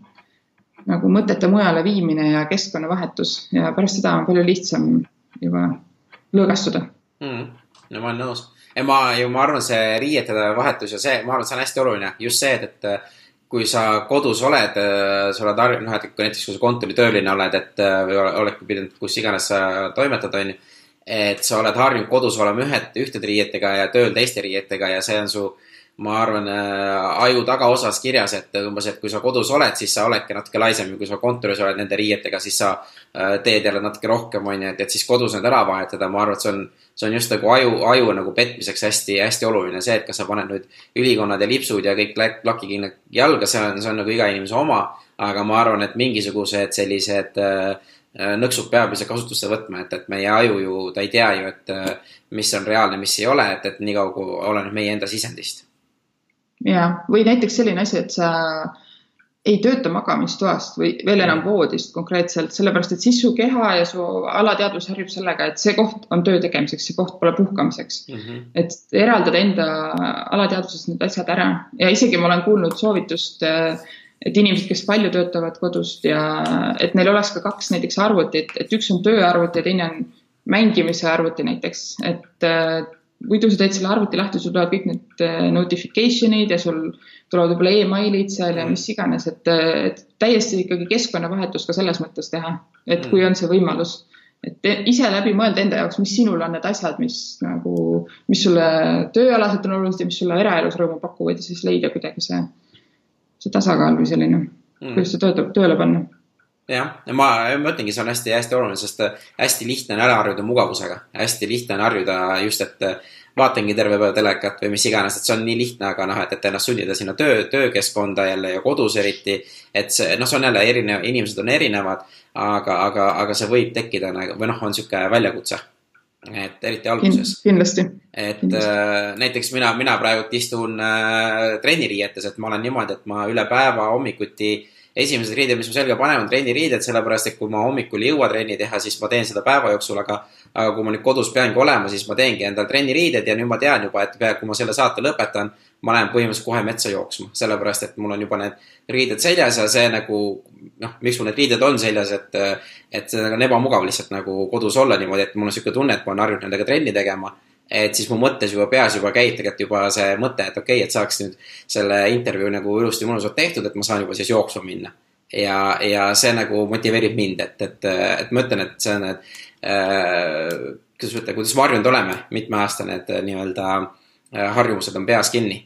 nagu mõtete mujale viimine ja keskkonnavahetus ja pärast seda on palju lihtsam juba lõõgastuda mm,. No ma olen nõus. ja ma ju, ma arvan, see riiete vahetus ja see, ma arvan, et see on hästi oluline, just see, et, et kui sa kodus oled, sa oled harjunud, noh, et kui näiteks kui sa kontoritööline oled, et või oled pidanud kus iganes sa toimetad, on ju et sa oled harjunud kodus olema ühed, ühtede riietega ja tööl teiste riietega ja see on su, ma arvan äh,, aju tagaosas kirjas, et umbes, et kui sa kodus oled, siis sa oledki natuke laisem ja kui sa kontoris oled nende riietega, siis sa äh, teed jälle natuke rohkem, on ju, et, et siis kodus need ära vahetada, ma arvan, et see on, see on just nagu aju, aju nagu petmiseks hästi-hästi oluline see, et kas sa paned nüüd ülikonnad ja lipsud ja kõik lakikingad jalga, see on, see on nagu iga inimese oma, aga ma arvan, et mingisugused sellised Äh, nõksud peab ise kasutusse võtma, et, et meie aju ju, ta ei tea ju, et äh, mis on reaalne, mis ei ole, et, et niikaua kui oleneb meie enda sisendist. Ja, või näiteks selline asi, et sa ei tööta magamistoast või veel enam voodist konkreetselt, sellepärast et siis su keha ja su alateadvus harjub sellega, et see koht on töö tegemiseks, see koht pole puhkamiseks mm. -hmm. et eraldada enda alateadvusest need asjad ära ja isegi ma olen kuulnud soovitust et inimesed, kes palju töötavad kodust ja et neil oleks ka kaks näiteks arvutit, et üks on tööarvuti ja teine on mängimise arvuti näiteks, et muidu sa teed selle arvuti lahti, sul tulevad kõik need äh, notification'id ja sul tulevad võib-olla emailid seal ja mis iganes, et, äh, et täiesti ikkagi keskkonnavahetus ka selles mõttes teha, et kui on see võimalus. Et ise läbi mõelda enda jaoks, mis sinul on need asjad, mis nagu, mis sulle tööalaselt on olulised ja mis sulle eraelus rõõmu pakuvad ja siis leida kuidagi see see tasakaal või selline mm., kuidas see töötab, tööle panna jah, ja ma, ma ütlengi, see on hästi-hästi oluline, sest äh, hästi lihtne on ära harjuda mugavusega. hästi lihtne on harjuda just, et äh, vaatangi terve päev telekat või mis iganes, et see on nii lihtne, aga noh, et, et ennast sundida sinna töö, töökeskkonda jälle ja kodus eriti. et see, noh, see on jälle erinev, inimesed on erinevad, aga, aga, aga see võib tekkida nagu, või noh, on sihuke väljakutse et eriti alguses. kindlasti. et kindlasti. Äh, näiteks mina, mina praegu istun äh, trenniriietes, et ma olen niimoodi, et ma üle päeva hommikuti esimesed riided, mis mu selga panen, on trenniriided, sellepärast et kui ma hommikul ei jõua trenni teha, siis ma teen seda päeva jooksul, aga aga kui ma nüüd kodus peangi olema, siis ma teengi endale trenniriided ja nüüd ma tean juba, et kui ma selle saate lõpetan, ma lähen põhimõtteliselt kohe metsa jooksma, sellepärast et mul on juba need riided seljas ja see nagu noh, miks mul need riided on seljas, et, et see on ebamugav lihtsalt nagu kodus olla niimoodi, et mul on niisugune tunne, et ma olen harjunud nendega trenni tegema et siis mu mõttes juba peas juba käib tegelikult juba see mõte, et okei okay,, et saaks nüüd selle intervjuu nagu ilusti mõnusalt tehtud, et ma saan juba siis jooksma minna. ja, ja see nagu motiveerib mind, et, et, et ma ütlen, et see on, et äh, kuidas öelda, kuidas me harjunud oleme, mitmeaastane, et nii-öelda äh, harjumused on peas kinni.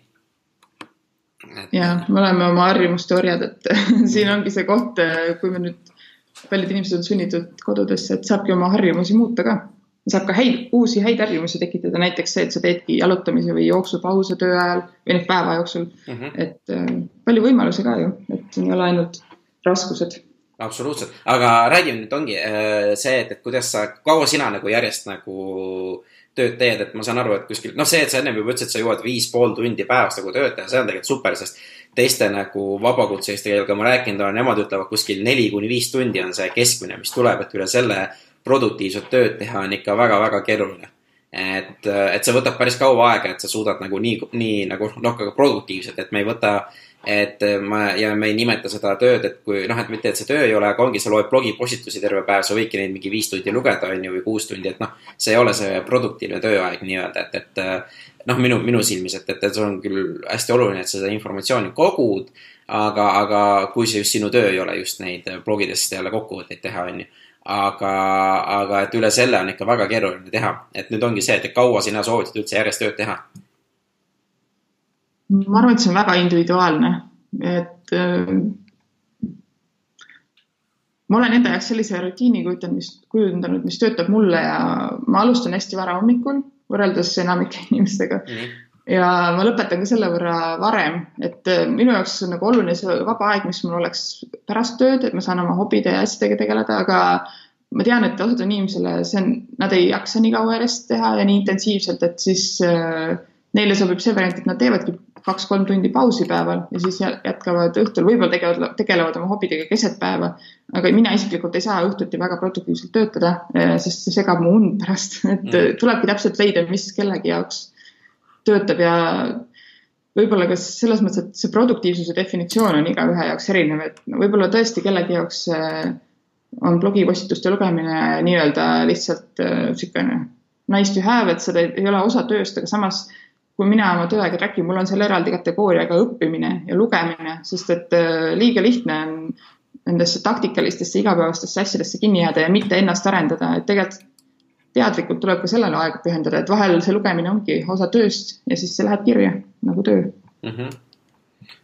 ja me oleme oma harjumuste orjad, et [LAUGHS] siin ongi see koht, kui me nüüd, paljud inimesed on sunnitud kodudesse, et saabki oma harjumusi muuta ka saab ka häid, uusi häid harjumusi tekitada, näiteks see, et sa teedki jalutamise või jooksupause töö ajal või noh, päeva jooksul mm. -hmm. et äh, palju võimalusi ka ju, et ei ole ainult raskused. absoluutselt, aga räägime nüüd ongi äh, see, et, et kuidas sa, kaua sina nagu järjest nagu tööd teed, et ma saan aru, et kuskil, noh, see, et sa ennem juba ütlesid, sa jõuad viis pool tundi päevas nagu tööd teha, see on tegelikult super, sest teiste nagu vabakutselistega, kellega ma rääkinud olen, nemad ütlevad kuskil neli kuni viis tundi on see keskmine, mis tuleb, et üle selle produktiivset tööd teha on ikka väga-väga keeruline. et, et see võtab päris kaua aega, et sa suudad nagu nii, nii nagu noh, ka produktiivselt, et me ei võta, et ma ja me ei nimeta seda tööd, et kui noh, et mitte, et see töö ei ole, aga ongi, sa loed blogipostitusi terve päev, sa võidki neid mingi viis tundi lugeda, on ju, või kuus tundi, et noh, see ei ole see produktiivne tööaeg nii-öelda, et, et noh, minu, minu silmis, et, et, et see on küll hästi oluline, et sa seda informatsiooni kogud, aga, aga kui see just sinu töö ei ole just neid blogidest jälle kokkuvõtteid teha, on ju aga, aga et üle selle on ikka väga keeruline teha, et nüüd ongi see, et kaua sina soovitad üldse järjest tööd teha? ma arvan, et see on väga individuaalne, et äh, ma olen enda jaoks sellise rutiini kujundanud, mis töötab mulle ja ma alustan hästi vara hommikul võrreldes enamike inimestega mm. -hmm ja ma lõpetan ka selle võrra varem, et äh, minu jaoks on nagu oluline see vaba aeg, mis mul oleks pärast tööd, et ma saan oma hobide ja asjadega tegeleda, aga ma tean, et osadele inimesele see on, nad ei jaksa nii kaua järjest teha ja nii intensiivselt, et siis äh, neile sobib see variant, et nad teevadki kaks-kolm tundi pausi päeval ja siis jätkavad õhtul, võib-olla tegelevad, tegelevad oma hobidega keset päeva. aga mina isiklikult ei saa õhtuti väga produktiivselt töötada, äh, sest see segab mu und pärast, et mm. tulebki täpselt leida, mis kellegi jaoks töötab ja võib-olla ka selles mõttes, et see produktiivsuse definitsioon on igaühe jaoks erinev, et võib-olla tõesti kellegi jaoks on blogipostituste lugemine nii-öelda lihtsalt niisugune äh, nice to have, et seda ei ole osa tööst, aga samas kui mina oma tööaega track in, mul on seal eraldi kategooriaga õppimine ja lugemine, sest et äh, liiga lihtne on nendesse taktikalistesse igapäevastesse asjadesse kinni jääda ja mitte ennast arendada, et tegelikult teadlikult tuleb ka sellele aega pühendada, et vahel see lugemine ongi osa tööst ja siis see läheb kirja nagu töö mm. -hmm.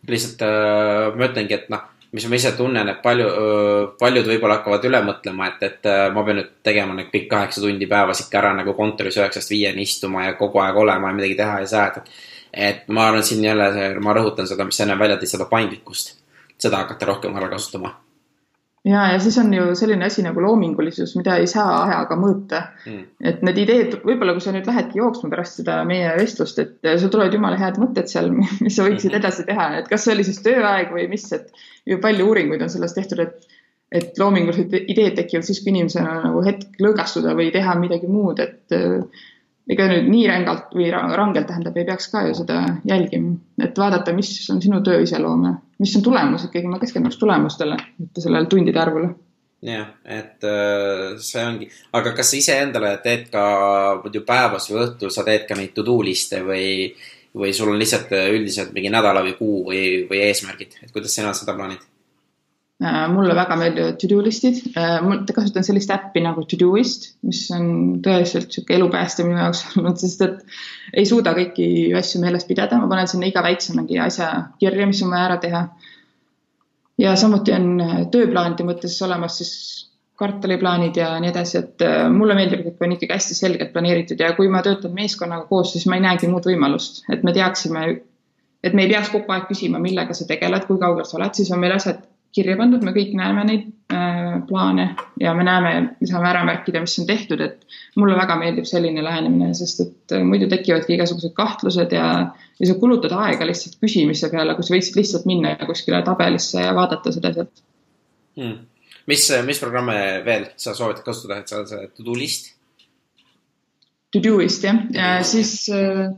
lihtsalt äh, ma ütlengi, et noh, mis ma ise tunnen, et palju äh,, paljud võib-olla hakkavad üle mõtlema, et, et äh, ma pean nüüd tegema need kõik kaheksa tundi päevas ikka ära nagu kontoris üheksast viieni istuma ja kogu aeg olema ja midagi teha ei saa, et. et ma arvan, siin jälle, ma rõhutan seda, mis enne välja tõid, seda paindlikkust. seda hakata rohkem ära kasutama ja, ja siis on ju selline asi nagu loomingulisus, mida ei saa ajaga mõõta. Mm.. et need ideed, võib-olla kui sa nüüd lähedki jooksma pärast seda meie vestlust, et sul tulevad jumala head mõtted seal, [LAUGHS] mis sa võiksid mm-hmm. edasi teha, et kas see oli siis tööaeg või mis, et ju palju uuringuid on sellest tehtud, et et loomingulised ideed tekivad siis, kui inimesel on nagu hetk lõõgastuda või teha midagi muud, et ega nüüd nii rängalt või rangelt tähendab, ei peaks ka ju seda jälgima, et vaadata, mis on sinu töö iseloom ja mis on tulemus, ikkagi? Ma keskenduks tulemustele, mitte sellele tundide arvule. jah, et äh, see ongi, aga kas sa iseendale teed ka muidu päevas või õhtul, sa teed ka neid to do liste või, või sul on lihtsalt üldiselt mingi nädala või kuu või, või eesmärgid, et kuidas sina seda plaanid? Äh, mulle väga meeldivad to-do listid. Äh, mul, kasutan sellist äppi nagu Todoist, mis on tõeliselt niisugune elupäästja minu jaoks [LAUGHS] olnud, sest et ei suuda kõiki asju meeles pidada, ma panen sinna iga väiksemagi asja kirja, mis on vaja ära teha. ja samuti on äh, tööplaanide mõttes olemas siis kvartaliplaanid ja nii edasi, et mulle meeldib, et on ikkagi hästi selgelt planeeritud ja kui ma töötan meeskonnaga koos, siis ma ei näegi muud võimalust, et me teaksime, et me ei peaks kogu aeg küsima, millega sa tegeled, kui kaugel sa oled, siis on meil asjad kirja pandud, me kõik näeme neid äh, plaane ja me näeme, me saame ära märkida, mis on tehtud, et mulle väga meeldib selline lähenemine, sest et äh, muidu tekivadki igasugused kahtlused ja, ja sa kulutad aega lihtsalt küsimise peale, kui sa võiksid lihtsalt minna kuskile tabelisse ja vaadata seda sealt. Hmm.. mis, mis programme veel sa soovitad kasutada, et saada see to do list? To do'ist jah, ja siis äh,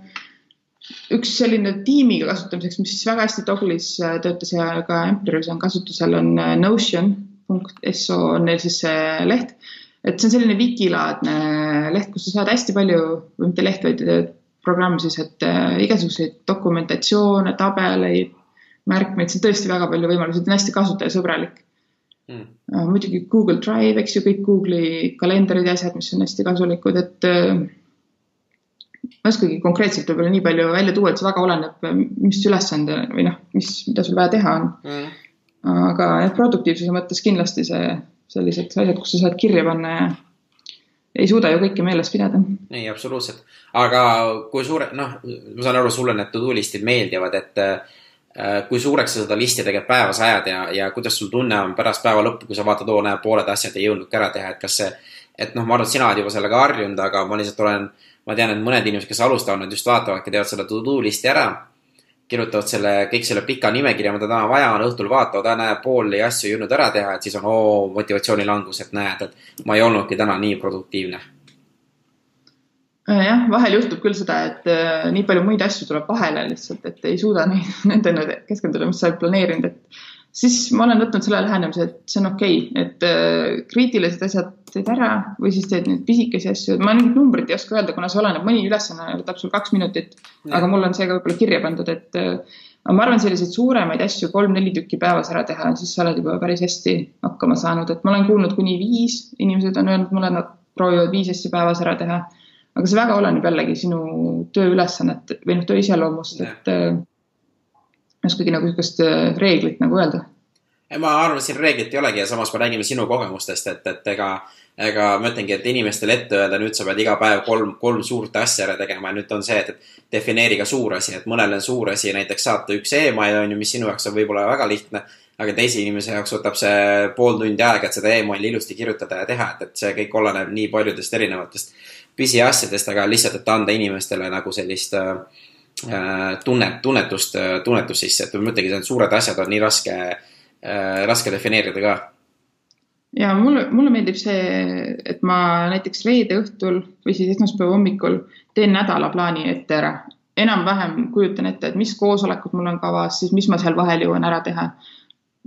üks selline tiimiga kasutamiseks, mis väga hästi Doglis töötas ja ka Empiris on kasutusel, on Notion.so on neil siis see leht. et see on selline wikilaadne leht, kus sa saad hästi palju, või mitte leht, vaid programm siis, et igasuguseid dokumentatsioone, tabeleid, märkmeid, see on tõesti väga palju võimalusi, ta on hästi kasutajasõbralik mm.. muidugi Google Drive, eks ju, kõik Google'i kalendrid ja asjad, mis on hästi kasulikud, et ma ei oskagi konkreetselt võib-olla nii palju välja tuua, et see väga oleneb, mis ülesande või noh, mis, mida sul vaja teha on mm.. aga jah, produktiivsuse mõttes kindlasti see, sellised asjad, kus sa saad kirja panna ja ei suuda ju kõike meeles pidada. ei, absoluutselt. aga kui suure, noh, ma saan aru, sulle need to-do listid meeldivad, et äh, kui suureks sa seda listi tegelikult päevas ajad ja, ja kuidas sul tunne on pärast päeva lõppu, kui sa vaatad, oo, näe, pooled asjad ei jõudnudki ära teha, et kas see, et noh, ma arvan, et sina oled juba sellega harjunud, aga ma lihtsalt olen äh, ma tean, et mõned inimesed, kes alustavad, nad just vaatavadki, teevad selle to-do listi ära. kirjutavad selle, kõik selle pika nimekirja, mida täna vaja on, õhtul vaatavad, näe, pooli asju ei jõudnud ära teha, et siis on oo, motivatsioonilangus, et näed, et ma ei olnudki täna nii produktiivne jah, vahel juhtub küll seda, et äh, nii palju muid asju tuleb vahele lihtsalt, et ei suuda neid, [LAUGHS] nendele keskenduda, mis sa oled planeerinud, et siis ma olen võtnud selle lähenemise, et see on okei okay,, et äh, kriitilised asjad teed ära või siis teed neid pisikesi asju, ma mingit numbrit ei oska öelda, kuna see oleneb, mõni ülesanne võtab sul kaks minutit, aga mul on see ka võib-olla kirja pandud, et äh, ma arvan, selliseid suuremaid asju kolm-neli tükki päevas ära teha, siis sa oled juba päris hästi hakkama saanud, et ma olen kuulnud kuni viis, inimesed on öelnud mulle, nad proovivad viis asja päevas ära teha. aga see väga oleneb jällegi sinu tööülesannet või noh, töö iseloomust, et äh, ei oskagi nagu niisugust äh, reeglit nagu öelda. ma arvan, siin reeglit ei olegi ja samas me räägime sinu kogemustest, et, et ega, ega ma ütlengi, et inimestele ette öelda, nüüd sa pead iga päev kolm, kolm suurt asja ära tegema ja nüüd on see, et, et defineeri ka suur asi, et mõnel on suur asi näiteks saata üks email on ju, mis sinu jaoks on võib-olla väga lihtne aga teise inimese jaoks võtab see pool tundi aega, et seda emaili ilusti kirjutada ja teha, et, et see kõik oleneb nii paljudest erinevatest pisiasjadest, aga lihtsalt, et anda inimestele nagu sellist Äh, tunnet, tunnetust, äh, tunnetust sisse, et ma ütlengi, need suured asjad on nii raske, äh, raske defineerida ka. ja mulle, mulle meeldib see, et ma näiteks reede õhtul või siis esmaspäeva hommikul teen nädalaplaani ette ära. enam-vähem kujutan ette, et mis koosolekud mul on kavas, siis mis ma seal vahel jõuan ära teha.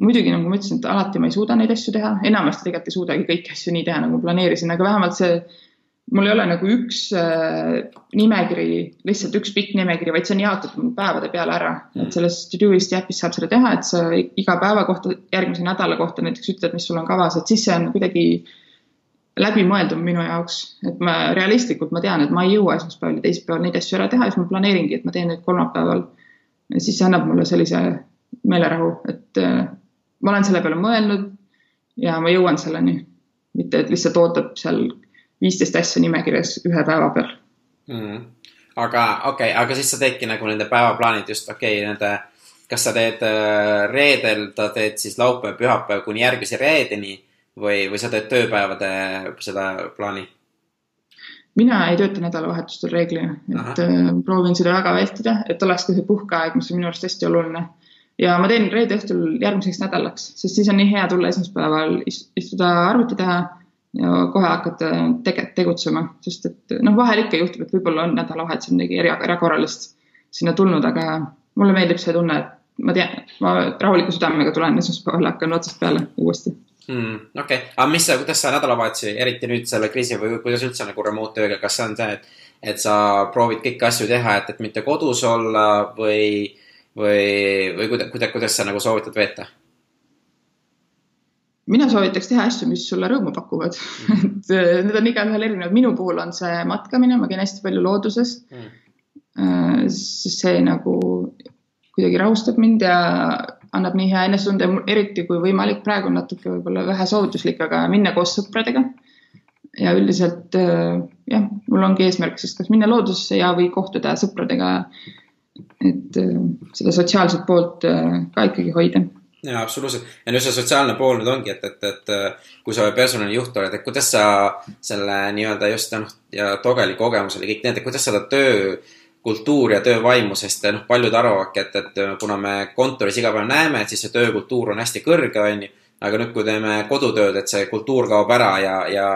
muidugi, nagu ma ütlesin, et alati ma ei suuda neid asju teha, enamasti tegelikult ei suudagi kõiki asju nii teha, nagu planeerisin, aga vähemalt see mul ei ole nagu üks äh, nimekiri, lihtsalt üks pikk nimekiri, vaid see on jaotatud päevade peale ära. et mm. selles to-do'ist äpis saab selle teha, et sa iga päeva kohta, järgmise nädala kohta näiteks ütled, mis sul on kavas, et siis see on kuidagi läbimõeldum minu jaoks, et ma realistlikult ma tean, et ma ei jõua esmaspäeval ja teisipäeval neid asju ära teha, siis ma planeeringi, et ma teen neid kolmapäeval. siis see annab mulle sellise meelerahu, et äh, ma olen selle peale mõelnud ja ma jõuan selleni, mitte et lihtsalt ootad seal viisteist asja nimekirjas ühe päeva peal mm.. aga okei okay,, aga siis sa teedki nagu nende päevaplaanid just okei okay,, nende, kas sa teed äh, reedel, ta teed siis laupäev, pühapäev kuni järgmise reedeni või, või sa teed tööpäevade seda plaani? mina ei tööta nädalavahetustel reeglina, et Aha. äh, proovin seda väga vältida, et oleks ka see puhkeaeg, mis on minu arust hästi oluline. ja ma teen reede õhtul järgmiseks nädalaks, sest siis on nii hea tulla esmaspäeval istuda arvuti taha ja kohe hakata tege-, tegutsema, sest et noh, vahel ikka juhtub, et võib-olla on nädalavahetusel midagi era-, erakorralist sinna tulnud, aga mulle meeldib see tunne, et ma tean, ma rahuliku südamega tulen esmaspäeval, hakkan otsast peale uuesti mm,. okei okay., aga mis sa, kuidas sa nädalavahetusi, eriti nüüd selle kriisi või kuidas üldse nagu remote tööga, kas see on see, et, et sa proovid kõiki asju teha, et, et mitte kodus olla või, või, või kuidas, kuidas, kuidas sa nagu soovitad veeta? Mina soovitaks teha asju, mis sulle rõõmu pakuvad. Mm. [LAUGHS] et äh, need on igaühel erinevad, minu puhul on see matkamine, ma käin hästi palju looduses. Mm.. See nagu kuidagi rahustab mind ja annab nii hea enesetunde, eriti kui võimalik, praegu on natuke võib-olla vähe soovituslik, aga minna koos sõpradega. ja üldiselt äh, jah, mul ongi eesmärk siis kas minna loodusesse ja, või kohtuda sõpradega. et seda sotsiaalset poolt ka ikkagi hoida jaa, absoluutselt. ja nüüd see sotsiaalne pool nüüd ongi, et, et, et kui sa personalijuht oled, et kuidas sa selle nii-öelda just noh, ja Togeli kogemusel ja kõik need, et kuidas seda töökultuuri ja töövaimu, sest noh, paljud arvavadki, et, et kuna me kontoris iga päev näeme, et siis see töökultuur on hästi kõrge, on ju. aga nüüd, kui teeme kodutööd, et see kultuur kaob ära ja, ja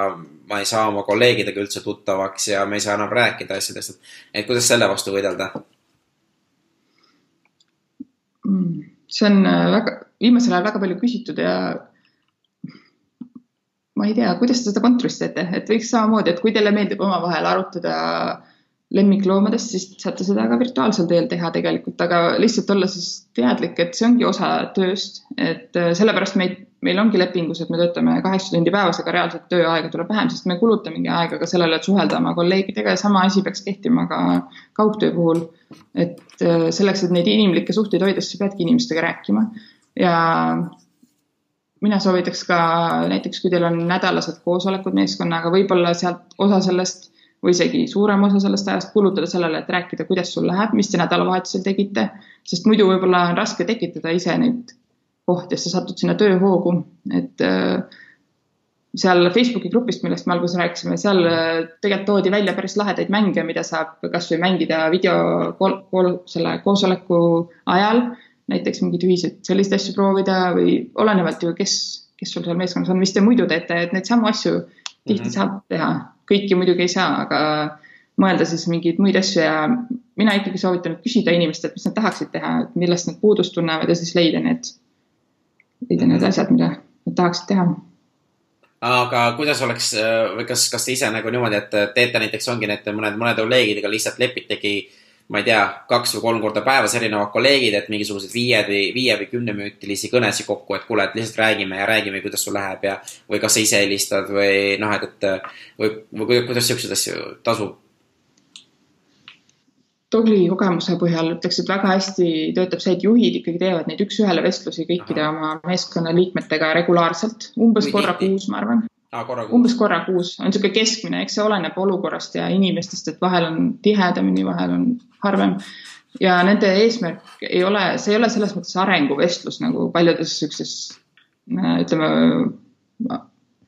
ma ei saa oma kolleegidega üldse tuttavaks ja me ei saa enam rääkida asjadest, et, et kuidas selle vastu võidelda mm,? see on äh, väga, viimasel ajal väga palju küsitud ja ma ei tea, kuidas te seda kontoris teete, et võiks samamoodi, et kui teile meeldib omavahel arutada lemmikloomadest, siis saate seda ka virtuaalsel teel teha tegelikult, aga lihtsalt olla siis teadlik, et see ongi osa tööst, et äh, sellepärast meid, meil ongi lepingus, et me töötame kaheksa tundi päevas, aga reaalselt tööaega tuleb vähem, sest me kulutamegi aega ka sellele, et suhelda oma kolleegidega ja sama asi peaks kehtima ka kaugtöö puhul. et äh, selleks, et neid inimlikke suhteid hoida, siis sa peadki inimestega rääkima ja mina soovitaks ka näiteks, kui teil on nädalased koosolekud meeskonnaga, võib-olla sealt osa sellest või isegi suurem osa sellest ajast kulutada sellele, et rääkida, kuidas sul läheb, mis te nädalavahetusel tegite, sest muidu võib-olla on raske tekitada ise neid kohti, sest sa satud sinna tööhoogu, et äh, seal Facebooki grupist, millest me alguses rääkisime, seal äh, tegelikult toodi välja päris lahedaid mänge, mida saab kasvõi mängida video kool, selle koosoleku ajal näiteks mingeid ühiseid selliseid asju proovida või olenevalt ju, kes, kes sul seal meeskonnas on, mis te muidu teete, et neid samu asju tihti mm -hmm. saab teha. kõiki muidugi ei saa, aga mõelda siis mingeid muid asju ja mina ikkagi soovitan küsida inimestelt, mis nad tahaksid teha, et millest nad puudust tunnevad ja siis leida need, leida need mhm. asjad, mida nad tahaksid teha aga kuidas oleks või kas, kas te ise nagu niimoodi, et teete näiteks ongi need mõned, mõnede kolleegidega lihtsalt lepitegi äh, ma ei tea, kaks või kolm korda päevas erinevad kolleegid, et mingisugused viie või, viie või kümneminutilisi kõnesid kokku, et kuule, et lihtsalt räägime ja räägime, kuidas sul läheb ja või kas sa ise helistad või noh, et, et või, või kuidas siukseid asju tasub? Togli kogemuse põhjal ütleks, et väga hästi töötab see, et juhid ikkagi teevad neid üks-ühele vestlusi kõikide Aha. oma meeskonna liikmetega regulaarselt, umbes korra kuus, ma arvan ah,. umbes korra kuus on niisugune keskmine, eks see oleneb olukorrast ja inimestest, et vahel on tihedamini, vahel on harvem. ja nende eesmärk ei ole, see ei ole selles mõttes arenguvestlus nagu paljudes siukses ütleme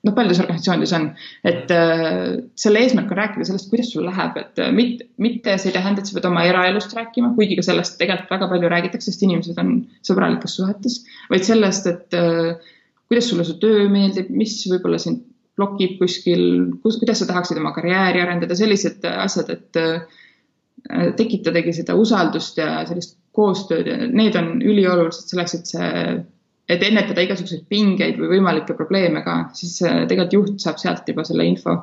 noh, paljudes organisatsioonides on, et äh, selle eesmärk on rääkida sellest, kuidas sul läheb, et äh, mitte, mitte see ei tähenda, et sa pead oma eraelust rääkima, kuigi ka sellest tegelikult väga palju räägitakse, sest inimesed on sõbralikes suhetes, vaid sellest, et äh, kuidas sulle su töö meeldib, mis võib-olla sind blokib kuskil, kus, kuidas sa tahaksid oma karjääri arendada, sellised asjad, et äh, tekitadagi seda usaldust ja sellist koostööd ja need on üliolulised selleks, et see, et ennetada igasuguseid pingeid või võimalikke probleeme ka, siis äh, tegelikult juht saab sealt juba selle info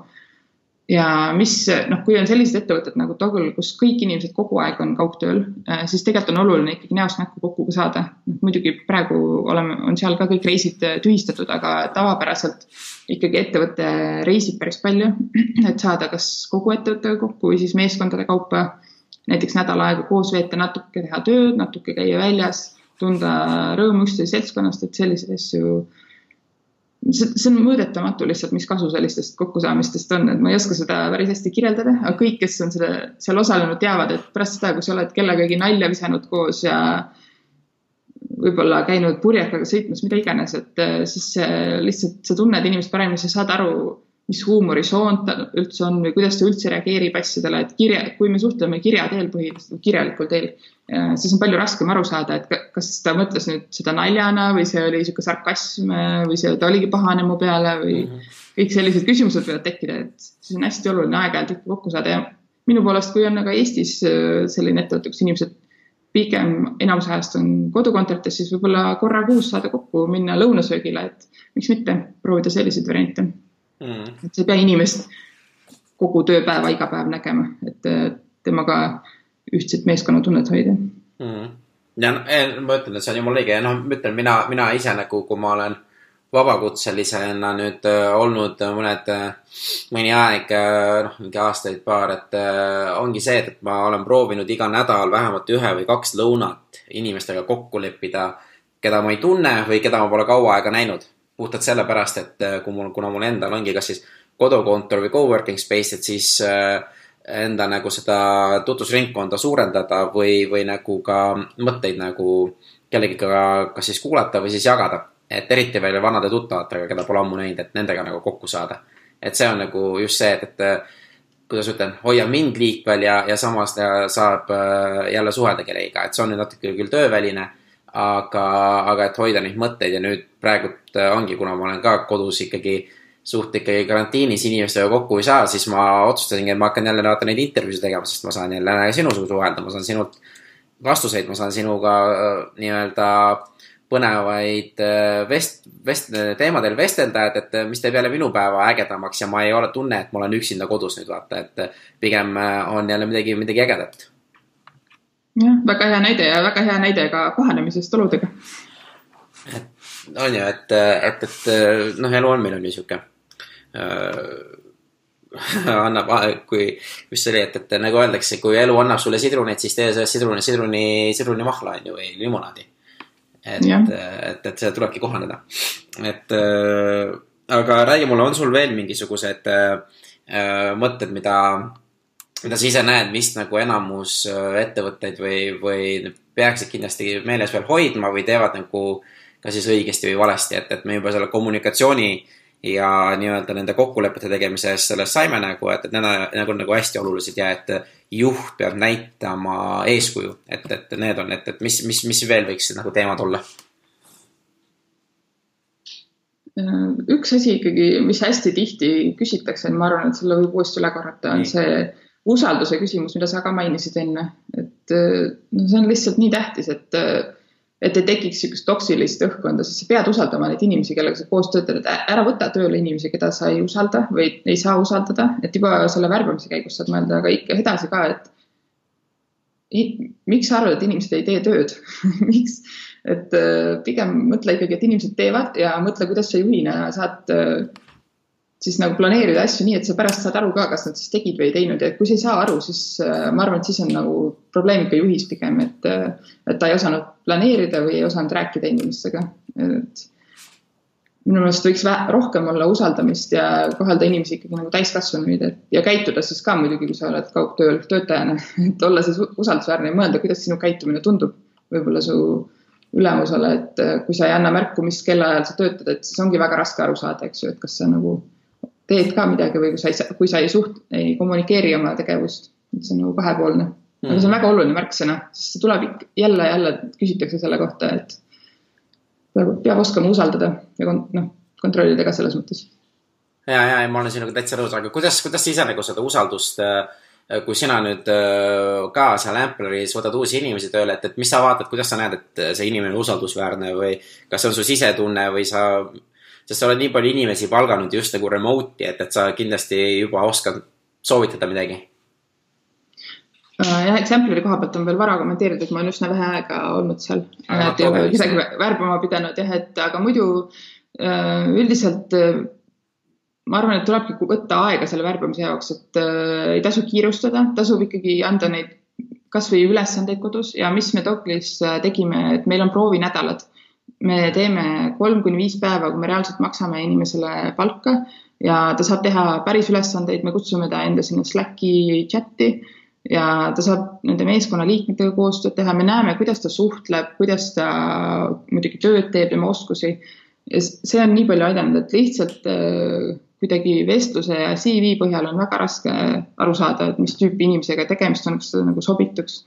ja mis noh, kui on sellised ettevõtted nagu Toggle, kus kõik inimesed kogu aeg on kaugtööl, äh, siis tegelikult on oluline ikkagi näost näkku kokku saada. noh, muidugi praegu oleme, on seal ka kõik reisid äh, tühistatud, aga tavapäraselt ikkagi ettevõte reisib päris palju, [CLEARS THROAT] et saada kas kogu ettevõttega kokku või siis meeskondade kaupa näiteks nädal aega koos veeta, natuke teha tööd, natuke käia väljas, tunda rõõmu üksteise seltskonnast, et selliseid asju see, see on mõõdetamatu lihtsalt, mis kasu sellistest kokkusaamistest on, et ma ei oska seda päris hästi kirjeldada, aga kõik, kes on selle, seal osalenud, teavad, et pärast seda, kui sa oled kellegagi nalja visanud koos ja võib-olla käinud purjekaga sõitmas, mida iganes, et eh, siis lihtsalt sa tunned inimest paremini, sa saad aru, mis huumorisoon tal üldse on või kuidas ta üldse reageerib asjadele, et kirja, kui me suhtleme kirja teel põhiliselt, kirjalikul teel, siis on palju raskem aru saada, et kas ta mõtles nüüd seda naljana või see oli niisugune sarkasm või see, ta oligi pahane mu peale või mm -hmm. kõik sellised küsimused võivad tekkida, et siis on hästi oluline aeg-ajalt ikka kokku saada ja minu poolest, kui on aga Eestis äh, selline ettevõte, kus inimesed pigem enamus ajast on kodukontorites, siis võib-olla korra kuus saada kokku, minna lõunasöögile, et miks mitte proovida selliseid variante mm.. et sa ei pea inimest kogu tööpäeva iga päev nägema, et temaga ühtset meeskonnatunnet hoida. Mm.. ja ma ütlen, et see on jumala õige. Ja noh, ma ütlen, mina, mina ise nagu, kui ma olen vabakutselisena nüüd äh, olnud mõned äh,, mõni aeg äh,, noh, mingi aastaid paar, et äh, ongi see, et ma olen proovinud iga nädal vähemalt ühe või kaks lõunat inimestega kokku leppida, keda ma ei tunne või keda ma pole kaua aega näinud. Puhtalt sellepärast, et äh, kui mul, kuna mul endal ongi kas siis kodukontor või coworking space, et siis äh, enda nagu seda tutvusringkonda suurendada või, või nagu ka mõtteid nagu kellegiga kas siis kuulata või siis jagada. et eriti veel vanade tuttavatega, keda pole ammu näinud, et nendega nagu kokku saada. et see on nagu just see, et, et kuidas ütlen, hoia mind liikvel ja, ja samas saab äh, jälle suhelda kellegiga, et see on nüüd natuke küll tööväline, aga, aga et hoida neid mõtteid ja nüüd praegult ongi, kuna ma olen ka kodus ikkagi suht ikkagi karantiinis inimestega kokku ei saa, siis ma otsustasingi, et ma hakkan jälle vaata neid intervjuusid tegema, sest ma saan jälle sinuga suhelda, ma saan sinult vastuseid ma saan sinuga äh, nii-öelda põnevaid äh, vest-, vest-, teemadel vestelda, et, et mis teeb jälle minu päeva ägedamaks ja ma ei ole tunne, et ma olen üksinda kodus nüüd vaata, et pigem on jälle midagi, midagi ägedat. Jah, väga hea näide ja väga hea näide ka kohanemisest oludega. on ju, et, et, et noh, elu on meil on ju sihuke [LAUGHS] annab, kui, mis see oli, et, et nagu öeldakse, kui elu annab sulle sidruneid, siis tee sellest sidruni, sidruni, sidrunimahla on ju või limonaadi. et, et, et see tulebki kohaneda. et äh, aga räägi mulle, on sul veel mingisugused äh, mõtted, mida, mida sa ise näed, mis nagu enamus äh, ettevõtteid või, või peaksid kindlasti meeles veel hoidma või teevad nagu kas siis õigesti või valesti, et, et me juba selle kommunikatsiooni ja nii-öelda nende kokkulepete tegemises sellest saime nagu, et, et need on nagu, nagu hästi olulised ja et juht peab näitama eeskuju, et, et need on, et, et mis, mis, mis veel võiks nagu teemad olla? üks asi ikkagi, mis hästi tihti küsitakse, ma arvan, et selle võib uuesti üle korrata, on see usalduse küsimus, mida sa ka mainisid enne, et no see on lihtsalt nii tähtis, et et ei tekiks niisugust toksilist õhkkonda, siis sa pead usaldama neid inimesi, kellega sa koos töötad, et ära võta tööle inimesi, keda sa ei usalda või ei saa usaldada, et juba selle värbamise käigus saad mõelda, aga ikka edasi ka, et miks sa arvad, et inimesed ei tee tööd? [LAUGHS] Miks, et äh, pigem mõtle ikkagi, et inimesed teevad ja mõtle, kuidas sa juhina saad äh, siis nagu planeerida asju nii, et sa pärast saad aru ka, kas nad siis tegid või ei teinud. Ja kui sa ei saa aru, siis äh, ma arvan, et siis on nagu probleem ikka juhis pigem, et, äh, et ta ei osanud planeerida või ei osanud rääkida inimestega. et minu meelest võiks rohkem olla usaldamist ja kohelda inimesi ikkagi nagu täiskasvanuid, et ja käituda siis ka muidugi, kui sa oled kaugtööl töötajana, [LAUGHS] et olla siis usaldusväärne ja mõelda, kuidas sinu käitumine tundub võib-olla su ülemusele, et äh, kui sa ei anna märku, mis kellaajal sa töötad, et siis ongi väga raske aru saada, eks ju, et kas sa nagu teed ka midagi või kui sa ei, kui sa ei suht-, ei kommunikeeri oma tegevust, see on nagu kahepoolne. aga see on väga oluline märksõna, sest see tuleb ikka jälle jälle küsitakse selle kohta, et peab, peab oskama usaldada ja noh, kontrollida ka selles mõttes. ja, ja, ja ma olen sinuga täitsa nõus, aga kuidas, kuidas sa ise nagu seda usaldust äh, kui sina nüüd äh, ka seal Ampleris võtad uusi inimesi tööle, et, et mis sa vaatad, kuidas sa näed, et see inimene on usaldusväärne või kas see on su sisetunne või sa sest sa oled nii palju inimesi palganud just nagu remote'i, et, et sa kindlasti juba oskad soovitada midagi. Äh, jah, Exemplari koha pealt on veel vara kommenteerida, et ma olen üsna vähe aega olnud seal, et ei ole kedagi värbama pidanud jah, et aga muidu äh, üldiselt äh, ma arvan, et tulebki võtta aega selle värbamise jaoks, et äh, ei tasu kiirustada, tasub ikkagi anda neid kasvõi ülesandeid kodus ja mis me Doklis tegime, et meil on proovinädalad me teeme kolm kuni viis päeva, kui me reaalselt maksame inimesele palka ja ta saab teha päris ülesandeid, me kutsume ta enda sinna Slacki chati ja ta saab nende meeskonna liikmetega koostööd teha, me näeme, kuidas ta suhtleb, kuidas ta muidugi tööd teeb, tema oskusi. ja see on nii palju aidanud, et lihtsalt äh, kuidagi vestluse ja CV põhjal on väga raske aru saada, et mis tüüpi inimesega tegemist on, kas ta nagu sobituks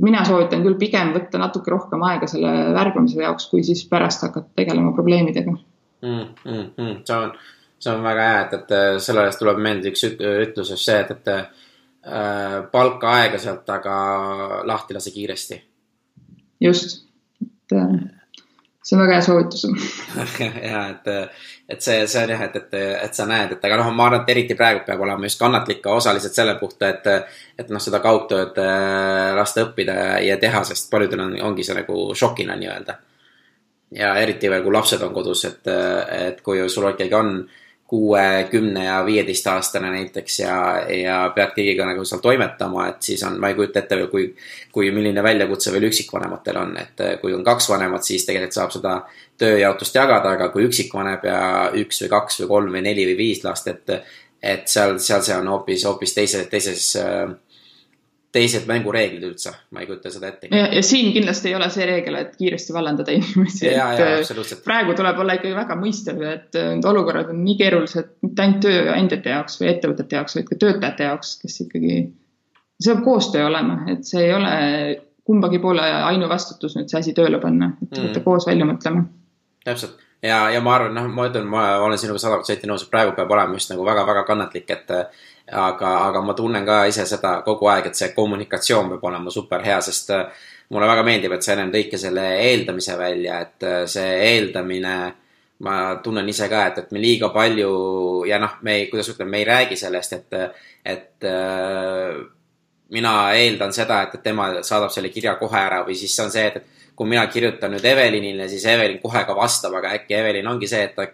mina soovitan küll pigem võtta natuke rohkem aega selle värbamise jaoks, kui siis pärast hakata tegelema probleemidega mm,. Mm, mm. see on, see on väga hea, et, et selle eest tuleb meelde üks ütlus just see, et, et äh, palka aeglaselt, aga lahti lase kiiresti. just, et äh, see on väga hea soovitus [LAUGHS] ja et, et see, see on jah, et, et, et sa näed, et aga noh, ma arvan, et eriti praegu peab olema just kannatlik ka osaliselt selle puhta, et, et noh, seda kaugtööd äh, lasta õppida ja teha, sest paljudel on, ongi see nagu šokina nii-öelda. ja eriti veel, kui lapsed on kodus, et, et kui sul ikkagi on kuue, kümne ja viieteistaastane näiteks ja, ja pead kõigiga nagu seal toimetama, et siis on, ma ei kujuta ette veel, kui, kui milline väljakutse veel üksikvanematel on, et kui on kaks vanemat, siis tegelikult saab seda tööjaotust jagada, aga kui üksikvanem ja üks või kaks või kolm või neli või viis last, et, et seal, seal see on hoopis, hoopis teise, teises äh, teised mängureeglid üldse, ma ei kujuta seda ette. ja, siin kindlasti ei ole see reegel, et kiiresti vallandada [LAUGHS] inimesi. Äh, praegu tuleb olla ikkagi väga mõistev, et äh, need olukorrad on nii keerulised mitte ainult tööandjate jaoks või ettevõtete jaoks, vaid ka töötajate jaoks, kes ikkagi, see peab koostöö olema, et see ei ole kumbagi poole ainuvastutus nüüd see asi tööle panna, et mm. koos välja mõtlema. täpselt ja, ja ma arvan, noh, ma ütlen, ma olen sinuga sada protsenti nõus, et praegu peab olema just nagu väga-väga kannatlik, et aga, aga ma tunnen ka ise seda kogu aeg, et see kommunikatsioon peab olema super hea, sest mulle väga meeldib, et sa ennem tõidki selle eeldamise välja, et see eeldamine ma tunnen ise ka, et, et me liiga palju ja noh, me ei, kuidas ütleme, me ei räägi sellest, et, et äh, mina eeldan seda, et, et tema saadab selle kirja kohe ära või siis on see, et, et kui mina kirjutan nüüd Evelinile, siis Evelin kohe ka vastab, aga äkki Evelin ongi see, et ta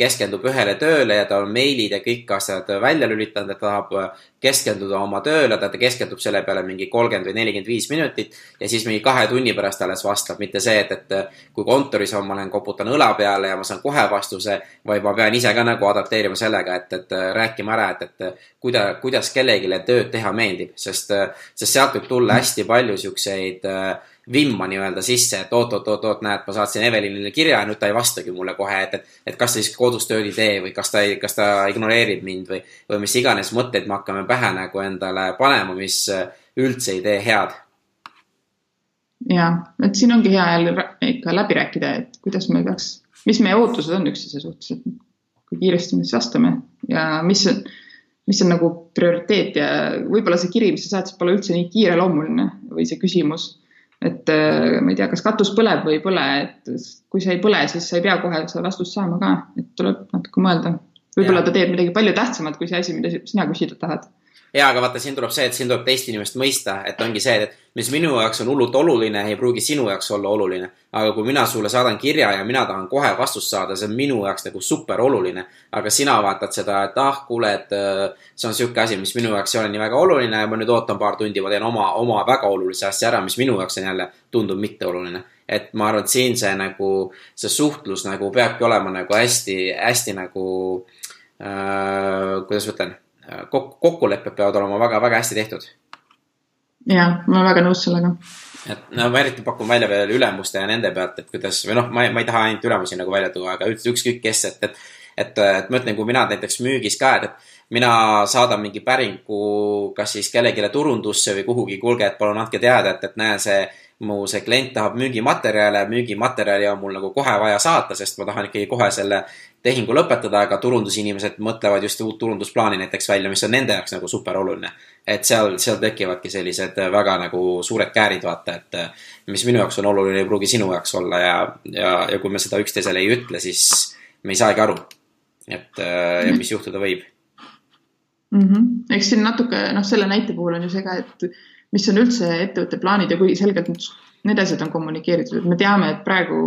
keskendub ühele tööle ja ta on meilid ja kõik asjad välja lülitanud, et ta tahab keskenduda oma tööle, ta keskendub selle peale mingi kolmkümmend või nelikümmend viis minutit ja siis mingi kahe tunni pärast alles vastab, mitte see, et, et kui kontoris on, ma lähen koputan õla peale ja ma saan kohe vastuse, vaid ma pean ise ka nagu adapteerima sellega, et, et rääkima ära, et, et kuida-, kuidas kellelegi tööd teha meeldib, sest, sest sealt võib tulla hästi palju siukseid äh, vimma nii-öelda sisse, et oot-oot-oot-oot, näed, ma saatsin Evelinile kirja ja nüüd ta ei vastagi mulle kohe, et, et, et kas ta siis kodus tööd ei tee või kas ta ei, kas ta ignoreerib mind või, või mis iganes mõtteid me hakkame pähe nagu endale panema, mis üldse ei tee head. ja, et siin ongi hea jälle ikka läbi rääkida, et kuidas me peaks, mis meie ootused on üksteise suhtes, et kui kiiresti me siis vastame ja mis on, mis on nagu prioriteet ja võib-olla see kiri, mis sa saatsid, pole üldse nii kiireloomuline või see küsimus et äh, ma ei tea, kas katus põleb või ei põle, et kui see ei põle, siis sa ei pea kohe seda vastust saama ka, et tuleb natuke mõelda. võib-olla ta teeb midagi palju tähtsamat kui see asi, mida sina küsida tahad ja, aga vaata, siin tuleb see, et siin tuleb teist inimest mõista, et ongi see, et mis minu jaoks on hullult oluline, ei pruugi sinu jaoks olla oluline. aga kui mina sulle saadan kirja ja mina tahan kohe vastust saada, see on minu jaoks nagu super oluline. aga sina vaatad seda, et ah, kuule, et äh, see on sihuke asi, mis minu jaoks ei ole nii väga oluline ja ma nüüd ootan paar tundi, ma teen oma, oma väga olulise asja ära, mis minu jaoks on jälle, tundub mitteoluline et ma arvan, et siin see nagu, see suhtlus nagu peabki olema nagu hästi, hästi nagu äh,, kuidas ma ütlen kok-, kokkulepped peavad olema väga-väga hästi tehtud. jah, ma olen väga nõus sellega. et no ma eriti pakun välja veel ülemuste ja nende pealt, et kuidas või noh, ma ei, ma ei taha ainult ülemusi nagu välja tuua, aga üldse ükskõik kes, et, et et, et ma ütlen, kui mina näiteks müügis ka, et, et mina saadan mingi päringu kas siis kellelegi turundusse või kuhugi, kuulge, et palun andke teada, et, et näe, see mu see klient tahab müügimaterjale, müügimaterjali on mul nagu kohe vaja saata, sest ma tahan ikkagi kohe selle tehingu lõpetada, aga turundusinimesed mõtlevad just uut turundusplaani näiteks välja, mis on nende jaoks nagu super oluline. et seal, seal tekivadki sellised väga nagu suured käärid, vaata, et mis minu jaoks on oluline, ei pruugi sinu jaoks olla ja, ja, ja kui me seda üksteisele ei ütle, siis me ei saagi aru, et ja mis juhtuda võib mm. -hmm. eks siin natuke, noh, selle näite puhul on ju see ka, et mis on üldse ettevõtte plaanid ja kui selgelt need asjad on kommunikeeritud, et me teame, et praegu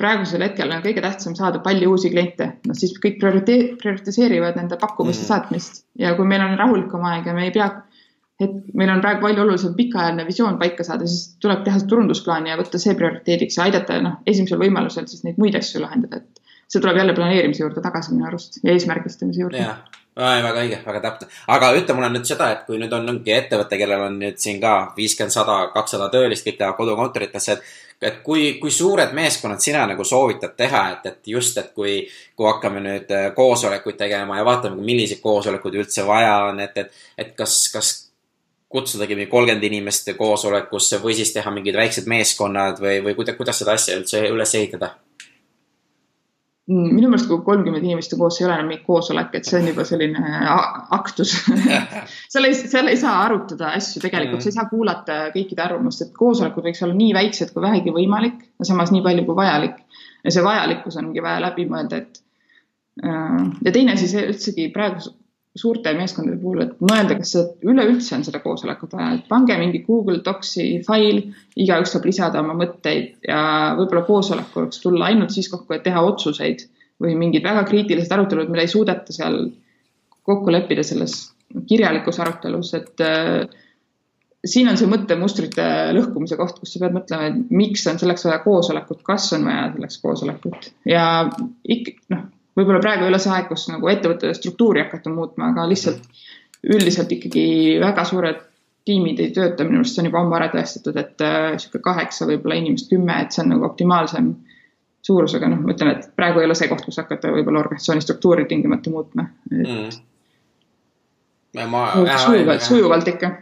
praegusel hetkel on kõige tähtsam saada palju uusi kliente, noh siis kõik prioritiseerivad nende pakkumiste mm. saatmist. Ja kui meil on rahulikum aeg ja me ei pea, et meil on praegu palju olulisem pikaajaline visioon paika saada, siis tuleb teha turundusplaani ja võtta see prioriteediks ja aidata noh, esimesel võimalusel siis neid muid asju lahendada, et see tuleb jälle planeerimise juurde tagasi minu arust ja eesmärgistamise juurde. Yeah väga õige, väga täpne. aga ütle mulle nüüd seda, et kui nüüd on mingi ettevõte, kellel on nüüd siin ka viiskümmend, sada, kakssada töölist, kõik lähevad kodukontoritesse, et et kui, kui suured meeskonnad sina nagu soovitad teha, et, et just, et kui, kui hakkame nüüd äh, koosolekuid tegema ja vaatame, milliseid koosolekuid üldse vaja on, et, et, et kas, kas kutsudagi mingi kolmkümmend inimest koosolekusse või siis teha mingid väiksed meeskonnad või, või kuidas, kuidas seda asja üldse üles ehitada? Mm, minu meelest, kui kolmkümmend inimest on koos, ei ole enam mingi koosolek, et see on juba selline aktus [LAUGHS] seal ei, seal ei saa arutada asju tegelikult mm., sa ei saa kuulata kõikide arvamust, et koosolekud võiks olla nii väiksed kui vähegi võimalik ja samas nii palju kui vajalik. ja see vajalikkus ongi vaja läbi mõelda, et äh, ja teine asi, see üldsegi praegu suurte meeskondade puhul, et mõelda, kas üleüldse on seda koosolekut vaja, et pange mingi Google Docsi fail, igaüks saab lisada oma mõtteid ja võib-olla koosolek võiks tulla ainult siis kokku, et teha otsuseid või mingid väga kriitilised arutelud, mida ei suudeta seal kokku leppida selles kirjalikus arutelus, et äh, siin on see mõttemustrite lõhkumise koht, kus sa pead mõtlema, et miks on selleks vaja koosolekut, kas on vaja selleks koosolekut. Ja ikka noh võib-olla praegu ei ole see aeg, kus nagu ettevõtte struktuuri hakata muutma, aga lihtsalt üldiselt ikkagi väga suured tiimid ei tööta, minu arust see on juba ammu ära tõestatud, et niisugune äh, kaheksa, võib-olla inimest kümme, et see on nagu optimaalsem suurus, aga noh, ma ütlen, et praegu ei ole see koht, kus hakata võib-olla organisatsiooni struktuuri tingimata muutma. Mm. sujuvalt, sujuvalt ikka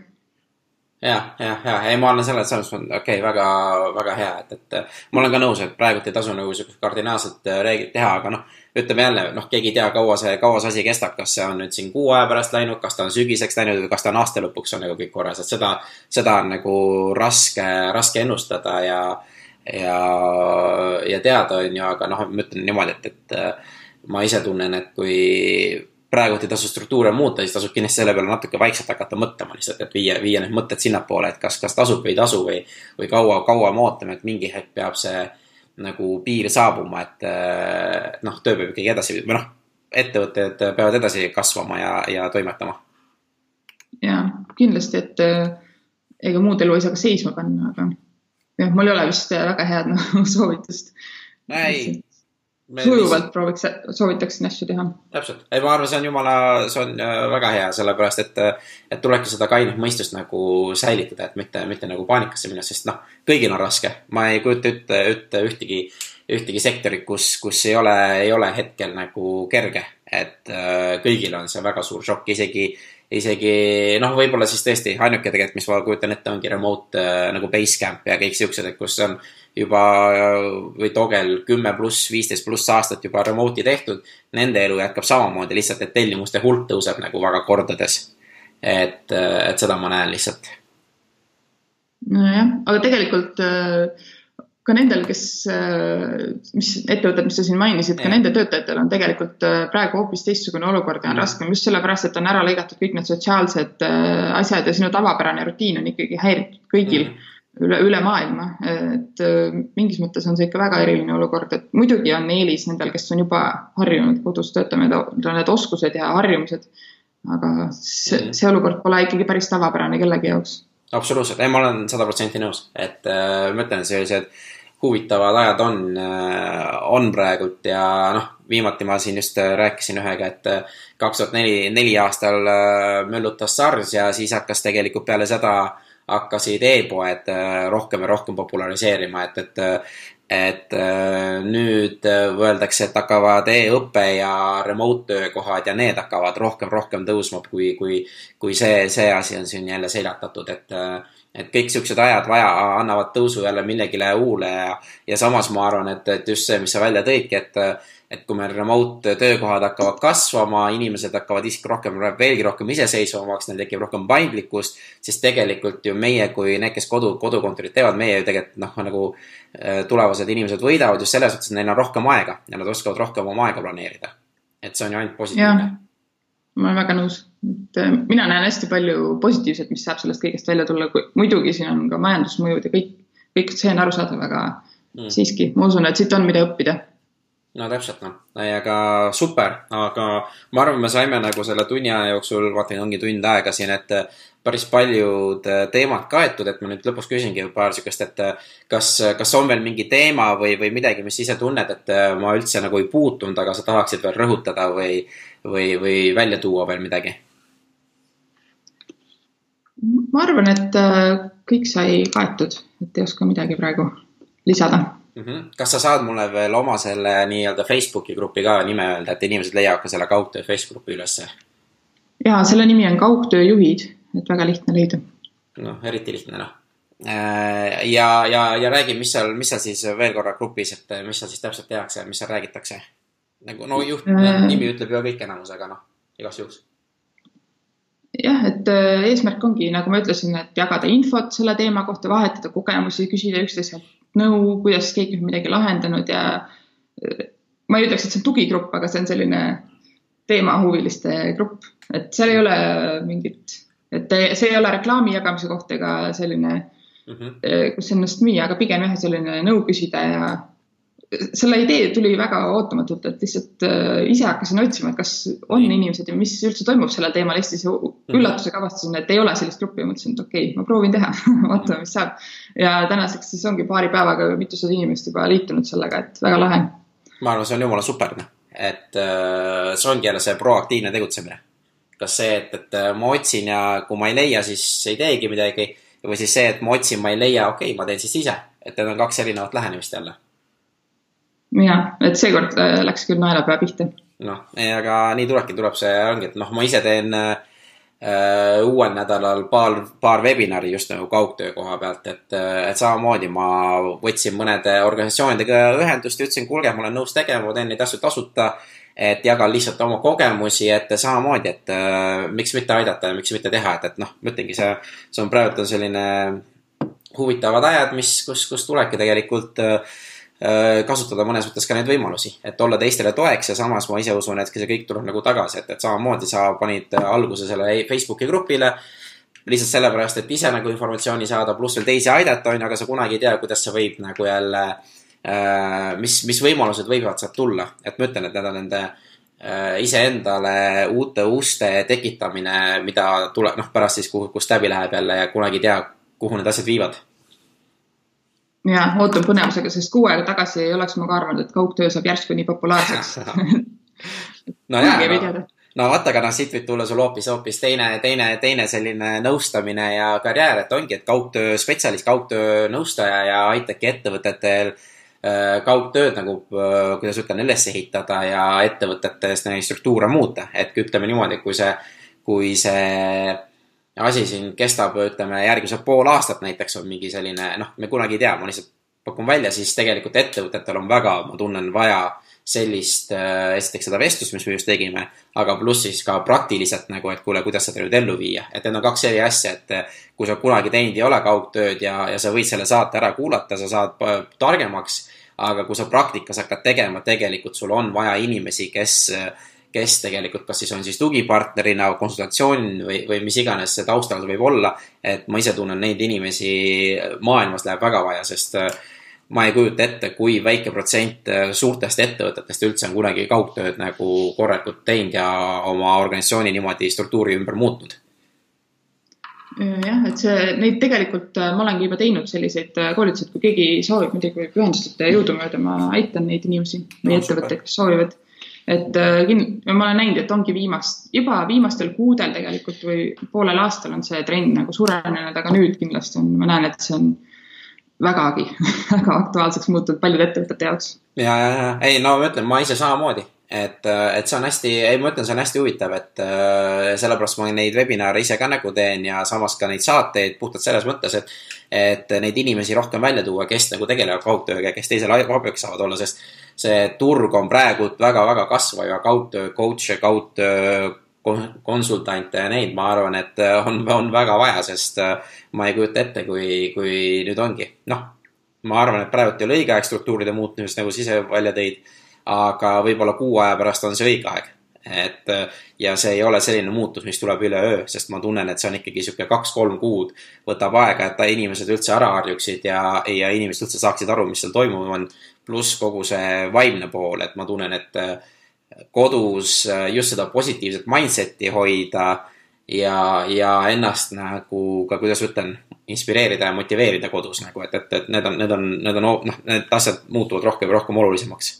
jah, jah, jah, ei, ma olen selles, selles mõttes, okei okay,, väga, väga hea, et, et ma olen ka nõus, et praegult ei tasu nagu siukest kardinaalset äh, reeglit teha, aga noh, ütleme jälle, noh, keegi ei tea, kaua see, kaua see asi kestab, kas see on nüüd siin kuu aja pärast läinud, kas ta on sügiseks läinud või kas ta on aasta lõpuks on nagu kõik korras, et seda, seda on nagu raske, raske ennustada ja, ja, ja teada, on ju, aga noh, ma ütlen niimoodi, et, et äh, ma ise tunnen, et kui praegu ei tasu struktuure muuta, siis tasub kindlasti selle peale natuke vaikselt hakata mõtlema lihtsalt, et viia, viia need mõtted sinnapoole, et kas, kas tasub või ei tasu või, või kaua, kaua me ootame, et mingi hetk peab see nagu piir saabuma, et noh, töö peab ikkagi edasi või noh, ettevõtted peavad edasi kasvama ja, ja toimetama. ja kindlasti, et ega muud elu ei saa ka seisma panna, aga jah, mul ei ole vist väga head [LAUGHS] no, soovitust. ei, sujuvalt prooviks, soovitaksin asju teha. täpselt, ei ma arvan, see on jumala, see on äh, väga hea, sellepärast et, et tulebki seda kainet mõistust nagu säilitada, et mitte, mitte nagu paanikasse minna, sest noh, kõigil on raske. ma ei kujuta ette, ette ühtegi, ühtegi sektorit, kus, kus ei ole, ei ole hetkel nagu kerge. et äh, kõigil on see väga suur šokk, isegi, isegi noh, võib-olla siis tõesti ainuke tegelikult, mis ma kujutan ette, ongi remote äh, nagu Basecamp ja kõik siuksed, et kus on juba või Togel kümme pluss, viisteist pluss aastat juba remote'i tehtud. Nende elu jätkab samamoodi, lihtsalt et tellimuste hulk tõuseb nagu väga kordades. et, et seda ma näen lihtsalt. nojah, aga tegelikult ka nendel, kes, mis ettevõtted, mis sa siin mainisid, ka nende töötajatel on tegelikult praegu hoopis teistsugune olukord ja on raskem just sellepärast, et on ära lõigatud kõik need sotsiaalsed asjad ja sinu tavapärane rutiin on ikkagi häiritud kõigil mm üle, üle maailma, et äh, mingis mõttes on see ikka väga eriline olukord, et muidugi on eelis nendel, kes on juba harjunud kodus töötama, need oskused ja harjumused. aga see, mm. see olukord pole ikkagi päris tavapärane kellegi jaoks. absoluutselt, ei, ma olen sada protsenti nõus, et äh, ma ütlen, sellised huvitavad ajad on, äh, on praegult ja noh, viimati ma siin just rääkisin ühega, et kaks tuhat neli, neli aastal möllutas SARS ja siis hakkas tegelikult peale seda hakkasid e-poed äh, rohkem ja rohkem populariseerima, et, et et äh, nüüd öeldakse, et hakkavad e-õpe ja remote töökohad ja need hakkavad rohkem, rohkem tõusma, kui, kui, kui see, see asi on siin jälle seljatatud, et et kõik siuksed ajad vaja, annavad tõusu jälle millegile uule ja, ja samas ma arvan, et, et just see, mis sa välja tõidki, et et kui meil remote töökohad hakkavad kasvama, inimesed hakkavad isegi rohkem, veelgi rohkem iseseisvamaks, neil tekib rohkem paindlikkust, siis tegelikult ju meie kui need, kes kodu, kodukontorit teevad, meie ju tegelikult noh, nagu äh, tulevased inimesed võidavad just selles suhtes, et neil on rohkem aega ja nad oskavad rohkem oma aega planeerida. et see on ju ainult positiivne. ma olen väga nõus, et äh, mina näen hästi palju positiivset, mis saab sellest kõigest välja tulla, muidugi siin on ka majandusmõjud ja kõik, kõik see on arusaadav, aga mm. siiski ma usun, et siit on, mida õppida no täpselt noh, aga super, aga ma arvan, me saime nagu selle tunni aja jooksul, vaata ongi tund aega siin, et päris paljud teemad kaetud, et ma nüüd lõpus küsingi paar sihukest, et kas, kas on veel mingi teema või, või midagi, mis ise tunned, et ma üldse nagu ei puutunud, aga sa tahaksid veel rõhutada või, või, või välja tuua veel midagi? ma arvan, et kõik sai kaetud, et ei oska midagi praegu lisada mm. -hmm. kas sa saad mulle veel oma selle nii-öelda Facebooki grupi ka nime öelda, et inimesed leiavad ka selle kaugtöö Facebooki ülesse? ja selle nimi on Kaugtööjuhid, et väga lihtne leida. noh, eriti lihtne noh. Äh, ja, ja, ja räägi, mis seal, mis seal siis veel korra grupis, et mis seal siis täpselt tehakse, mis seal räägitakse? nagu no juht äh,, nimi ütleb ju kõik enamus, aga noh, igaks juhuks jah, et äh, eesmärk ongi, nagu ma ütlesin, et jagada infot selle teema kohta, vahetada kogemusi, küsida üksteiselt nõu, kuidas keegi on midagi lahendanud ja ma ei ütleks, et see on tugigrupp, aga see on selline teemahuviliste grupp, et seal ei ole mingit, et see ei ole reklaami jagamise koht ega selline mm, -hmm. kus ennast müüa, aga pigem jah, selline nõu küsida ja selle idee tuli väga ootamatult, et lihtsalt äh, ise hakkasin otsima, et kas on inimesed ja mis üldse toimub sellel teemal Eestis mhm. üllatusega avastasin, et ei ole sellist gruppi ja mõtlesin, et okei okay,, ma proovin teha [LAUGHS] vaatame, mis saab. ja tänaseks siis ongi paari päevaga mitusada inimest juba liitunud sellega, et väga lahe. ma arvan, see on jumala super, noh, et äh, see ongi jälle see proaktiivne tegutsemine. kas see, et, et äh, ma otsin ja kui ma ei leia, siis ei teegi midagi või siis see, et ma otsin, ma ei leia, okei okay,, ma teen siis ise, et need on kaks erinevat lähenemist jälle jah, et seekord läks küll naelapea pihta. noh, aga nii tulebki, tuleb see, ongi, et noh, ma ise teen äh, äh, uuel nädalal paar, paar webinari just nagu kaugtöö koha pealt, et, et samamoodi ma võtsin mõnede organisatsioonidega ühendust ja ütlesin, kuulge, ma olen nõus tegema, ma teen neid asju tasuta. et jagan lihtsalt oma kogemusi, et samamoodi, et äh, miks mitte aidata ja miks mitte teha, et, et noh, ma ütlengi, see, see on praegu on selline huvitavad ajad, mis, kus, kus tulebki tegelikult äh, Äh, kasutada mõnes mõttes ka neid võimalusi, et olla teistele toeks ja samas ma ise usun, et see kõik tuleb nagu tagasi, et, et samamoodi sa panid alguse sellele Facebooki grupile. lihtsalt sellepärast, et ise nagu informatsiooni saada, pluss veel teisi aidata, on ju, aga sa kunagi ei tea, kuidas see võib nagu jälle äh,. mis, mis võimalused võivad sealt tulla, et ma ütlen, et need on nende äh, iseendale uute uste tekitamine, mida tuleb, noh, pärast siis, kuhu, kust läbi läheb jälle ja kunagi ei tea, kuhu need asjad viivad ja ootan põnevusega, sest kuu aega tagasi ei oleks ma ka arvanud, et kaugtöö saab järsku nii populaarseks. [LAUGHS] No jaa, no, no vaata, aga noh, siit võib tulla sul hoopis, hoopis teine, teine, teine selline nõustamine ja karjäär, et ongi, et kaugtöö spetsialist, kaugtöö nõustaja ja aitabki ettevõtetel äh, kaugtööd nagu, äh, kuidas ütlen, üles ehitada ja ettevõtetes neid struktuure muuta, et ütleme niimoodi, kui see, kui see asi siin kestab, ütleme järgmised pool aastat näiteks on mingi selline, noh, me kunagi ei tea, ma lihtsalt pakun välja, siis tegelikult ettevõtetel on väga, ma tunnen, vaja sellist äh,, esiteks seda vestlust, mis me just tegime, aga pluss siis ka praktiliselt nagu, et kuule, kuidas seda nüüd ellu viia, et need on kaks eri asja, et äh, kui sa kunagi teinud ei ole kaugtööd ja, ja sa võid selle saate ära kuulata, sa saad äh, targemaks, aga kui sa praktikas hakkad tegema, tegelikult sul on vaja inimesi, kes äh, kes tegelikult, kas siis on siis tugipartnerina, konsultatsioon või, või mis iganes see taustal võib olla. et ma ise tunnen neid inimesi maailmas läheb väga vaja, sest äh, ma ei kujuta ette, kui väike protsent äh, suurtest ettevõtetest üldse on kunagi kaugtööd nagu korralikult teinud ja oma organisatsiooni niimoodi struktuuri ümber muutnud jah, et see, neid tegelikult äh, ma olengi juba teinud selliseid koolitusi, et kui keegi soovib muidugi pühendustada jõudumööda, ma aitan neid inimesi või ettevõtteid, kes soovivad et äh, ma olen näinud, et ongi viimast, juba viimastel kuudel tegelikult või poolel aastal on see trend nagu surenenud, aga nüüd kindlasti on, ma näen, et see on vägagi [LAUGHS] väga aktuaalseks muutunud paljude ettevõtete jaoks. ja, ja, ja ei, no ma ütlen, ma ise samamoodi, et, et see on hästi, ei, ma ütlen, see on hästi huvitav, et äh, sellepärast ma neid webinare ise ka nagu teen ja samas ka neid saateid puhtalt selles mõttes, et, et neid inimesi rohkem välja tuua, kes nagu tegelevad kaugtööga ja kes teisele abiks saavad olla, sest see turg on praegu väga-väga kasvav ja kaugtöö coach'e, kaugtöö konsultante ja neid, ma arvan, et on, on väga vaja, sest äh, ma ei kujuta ette, kui, kui nüüd ongi, noh, ma arvan, et praegu ei ole õige aeg struktuuride muutmisest, nagu sa ise välja tõid, aga võib-olla kuu aja pärast on see õige aeg. Et ja see ei ole selline muutus, mis tuleb üleöö, sest ma tunnen, et see on ikkagi niisugune kaks-kolm kuud võtab aega, et inimesed üldse ära harjuksid ja, ja inimesed üldse saaksid aru, mis seal toimuv on pluss kogu see vaimne pool, et ma tunnen, et äh, kodus äh, just seda positiivset mindset'i hoida ja, ja ennast nagu ka, kuidas ütlen, inspireerida ja motiveerida kodus nagu, et, et, et need on, need on, need on, noh, need asjad muutuvad rohkem ja rohkem olulisemaks.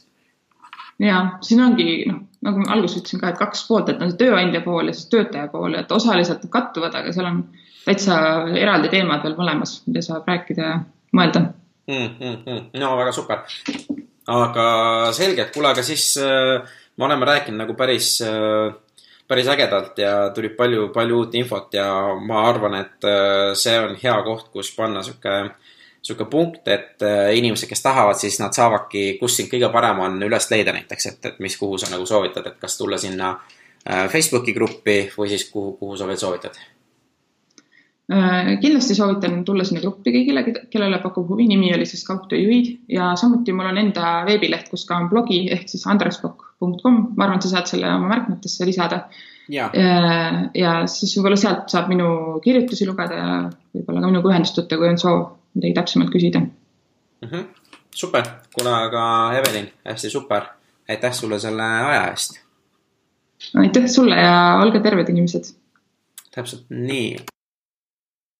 Ja siin ongi, noh, nagu ma alguses ütlesin ka, et kaks poolt, et on see tööandja pool ja siis töötaja pool, et osaliselt kattuvad, aga seal on täitsa eraldi teemad veel mõlemas, mida saab rääkida ja mõelda mm,. Mm, mm. no väga super. aga selge, et kuule, aga siis äh, me oleme rääkinud nagu päris äh,, päris ägedalt ja tuli palju, palju uut infot ja ma arvan, et äh, see on hea koht, kus panna sihuke sihuke punkt, et äh, inimesed, kes tahavad, siis nad saavadki, kus sind kõige parem on üles leida näiteks, et, et mis, kuhu sa nagu soovitad, et kas tulla sinna äh, Facebooki gruppi või siis kuhu, kuhu sa veel soovitad? Äh, kindlasti soovitan tulla sinna gruppi kõigile, kellele pakub huvi, nimi oli siis kaugtööjuhid. Ja samuti mul on enda veebileht, kus ka on blogi ehk siis andrespokk.com, ma arvan, et sa saad selle oma märkmetesse lisada. ja, äh, ja siis võib-olla sealt saab minu kirjutusi lugeda ja võib-olla ka minuga ühendust võtta, kui on soov midagi täpsemalt küsida mm. -hmm. super, kuule aga Evelin, hästi super, aitäh sulle selle aja eest. aitäh sulle ja olge terved, inimesed. täpselt nii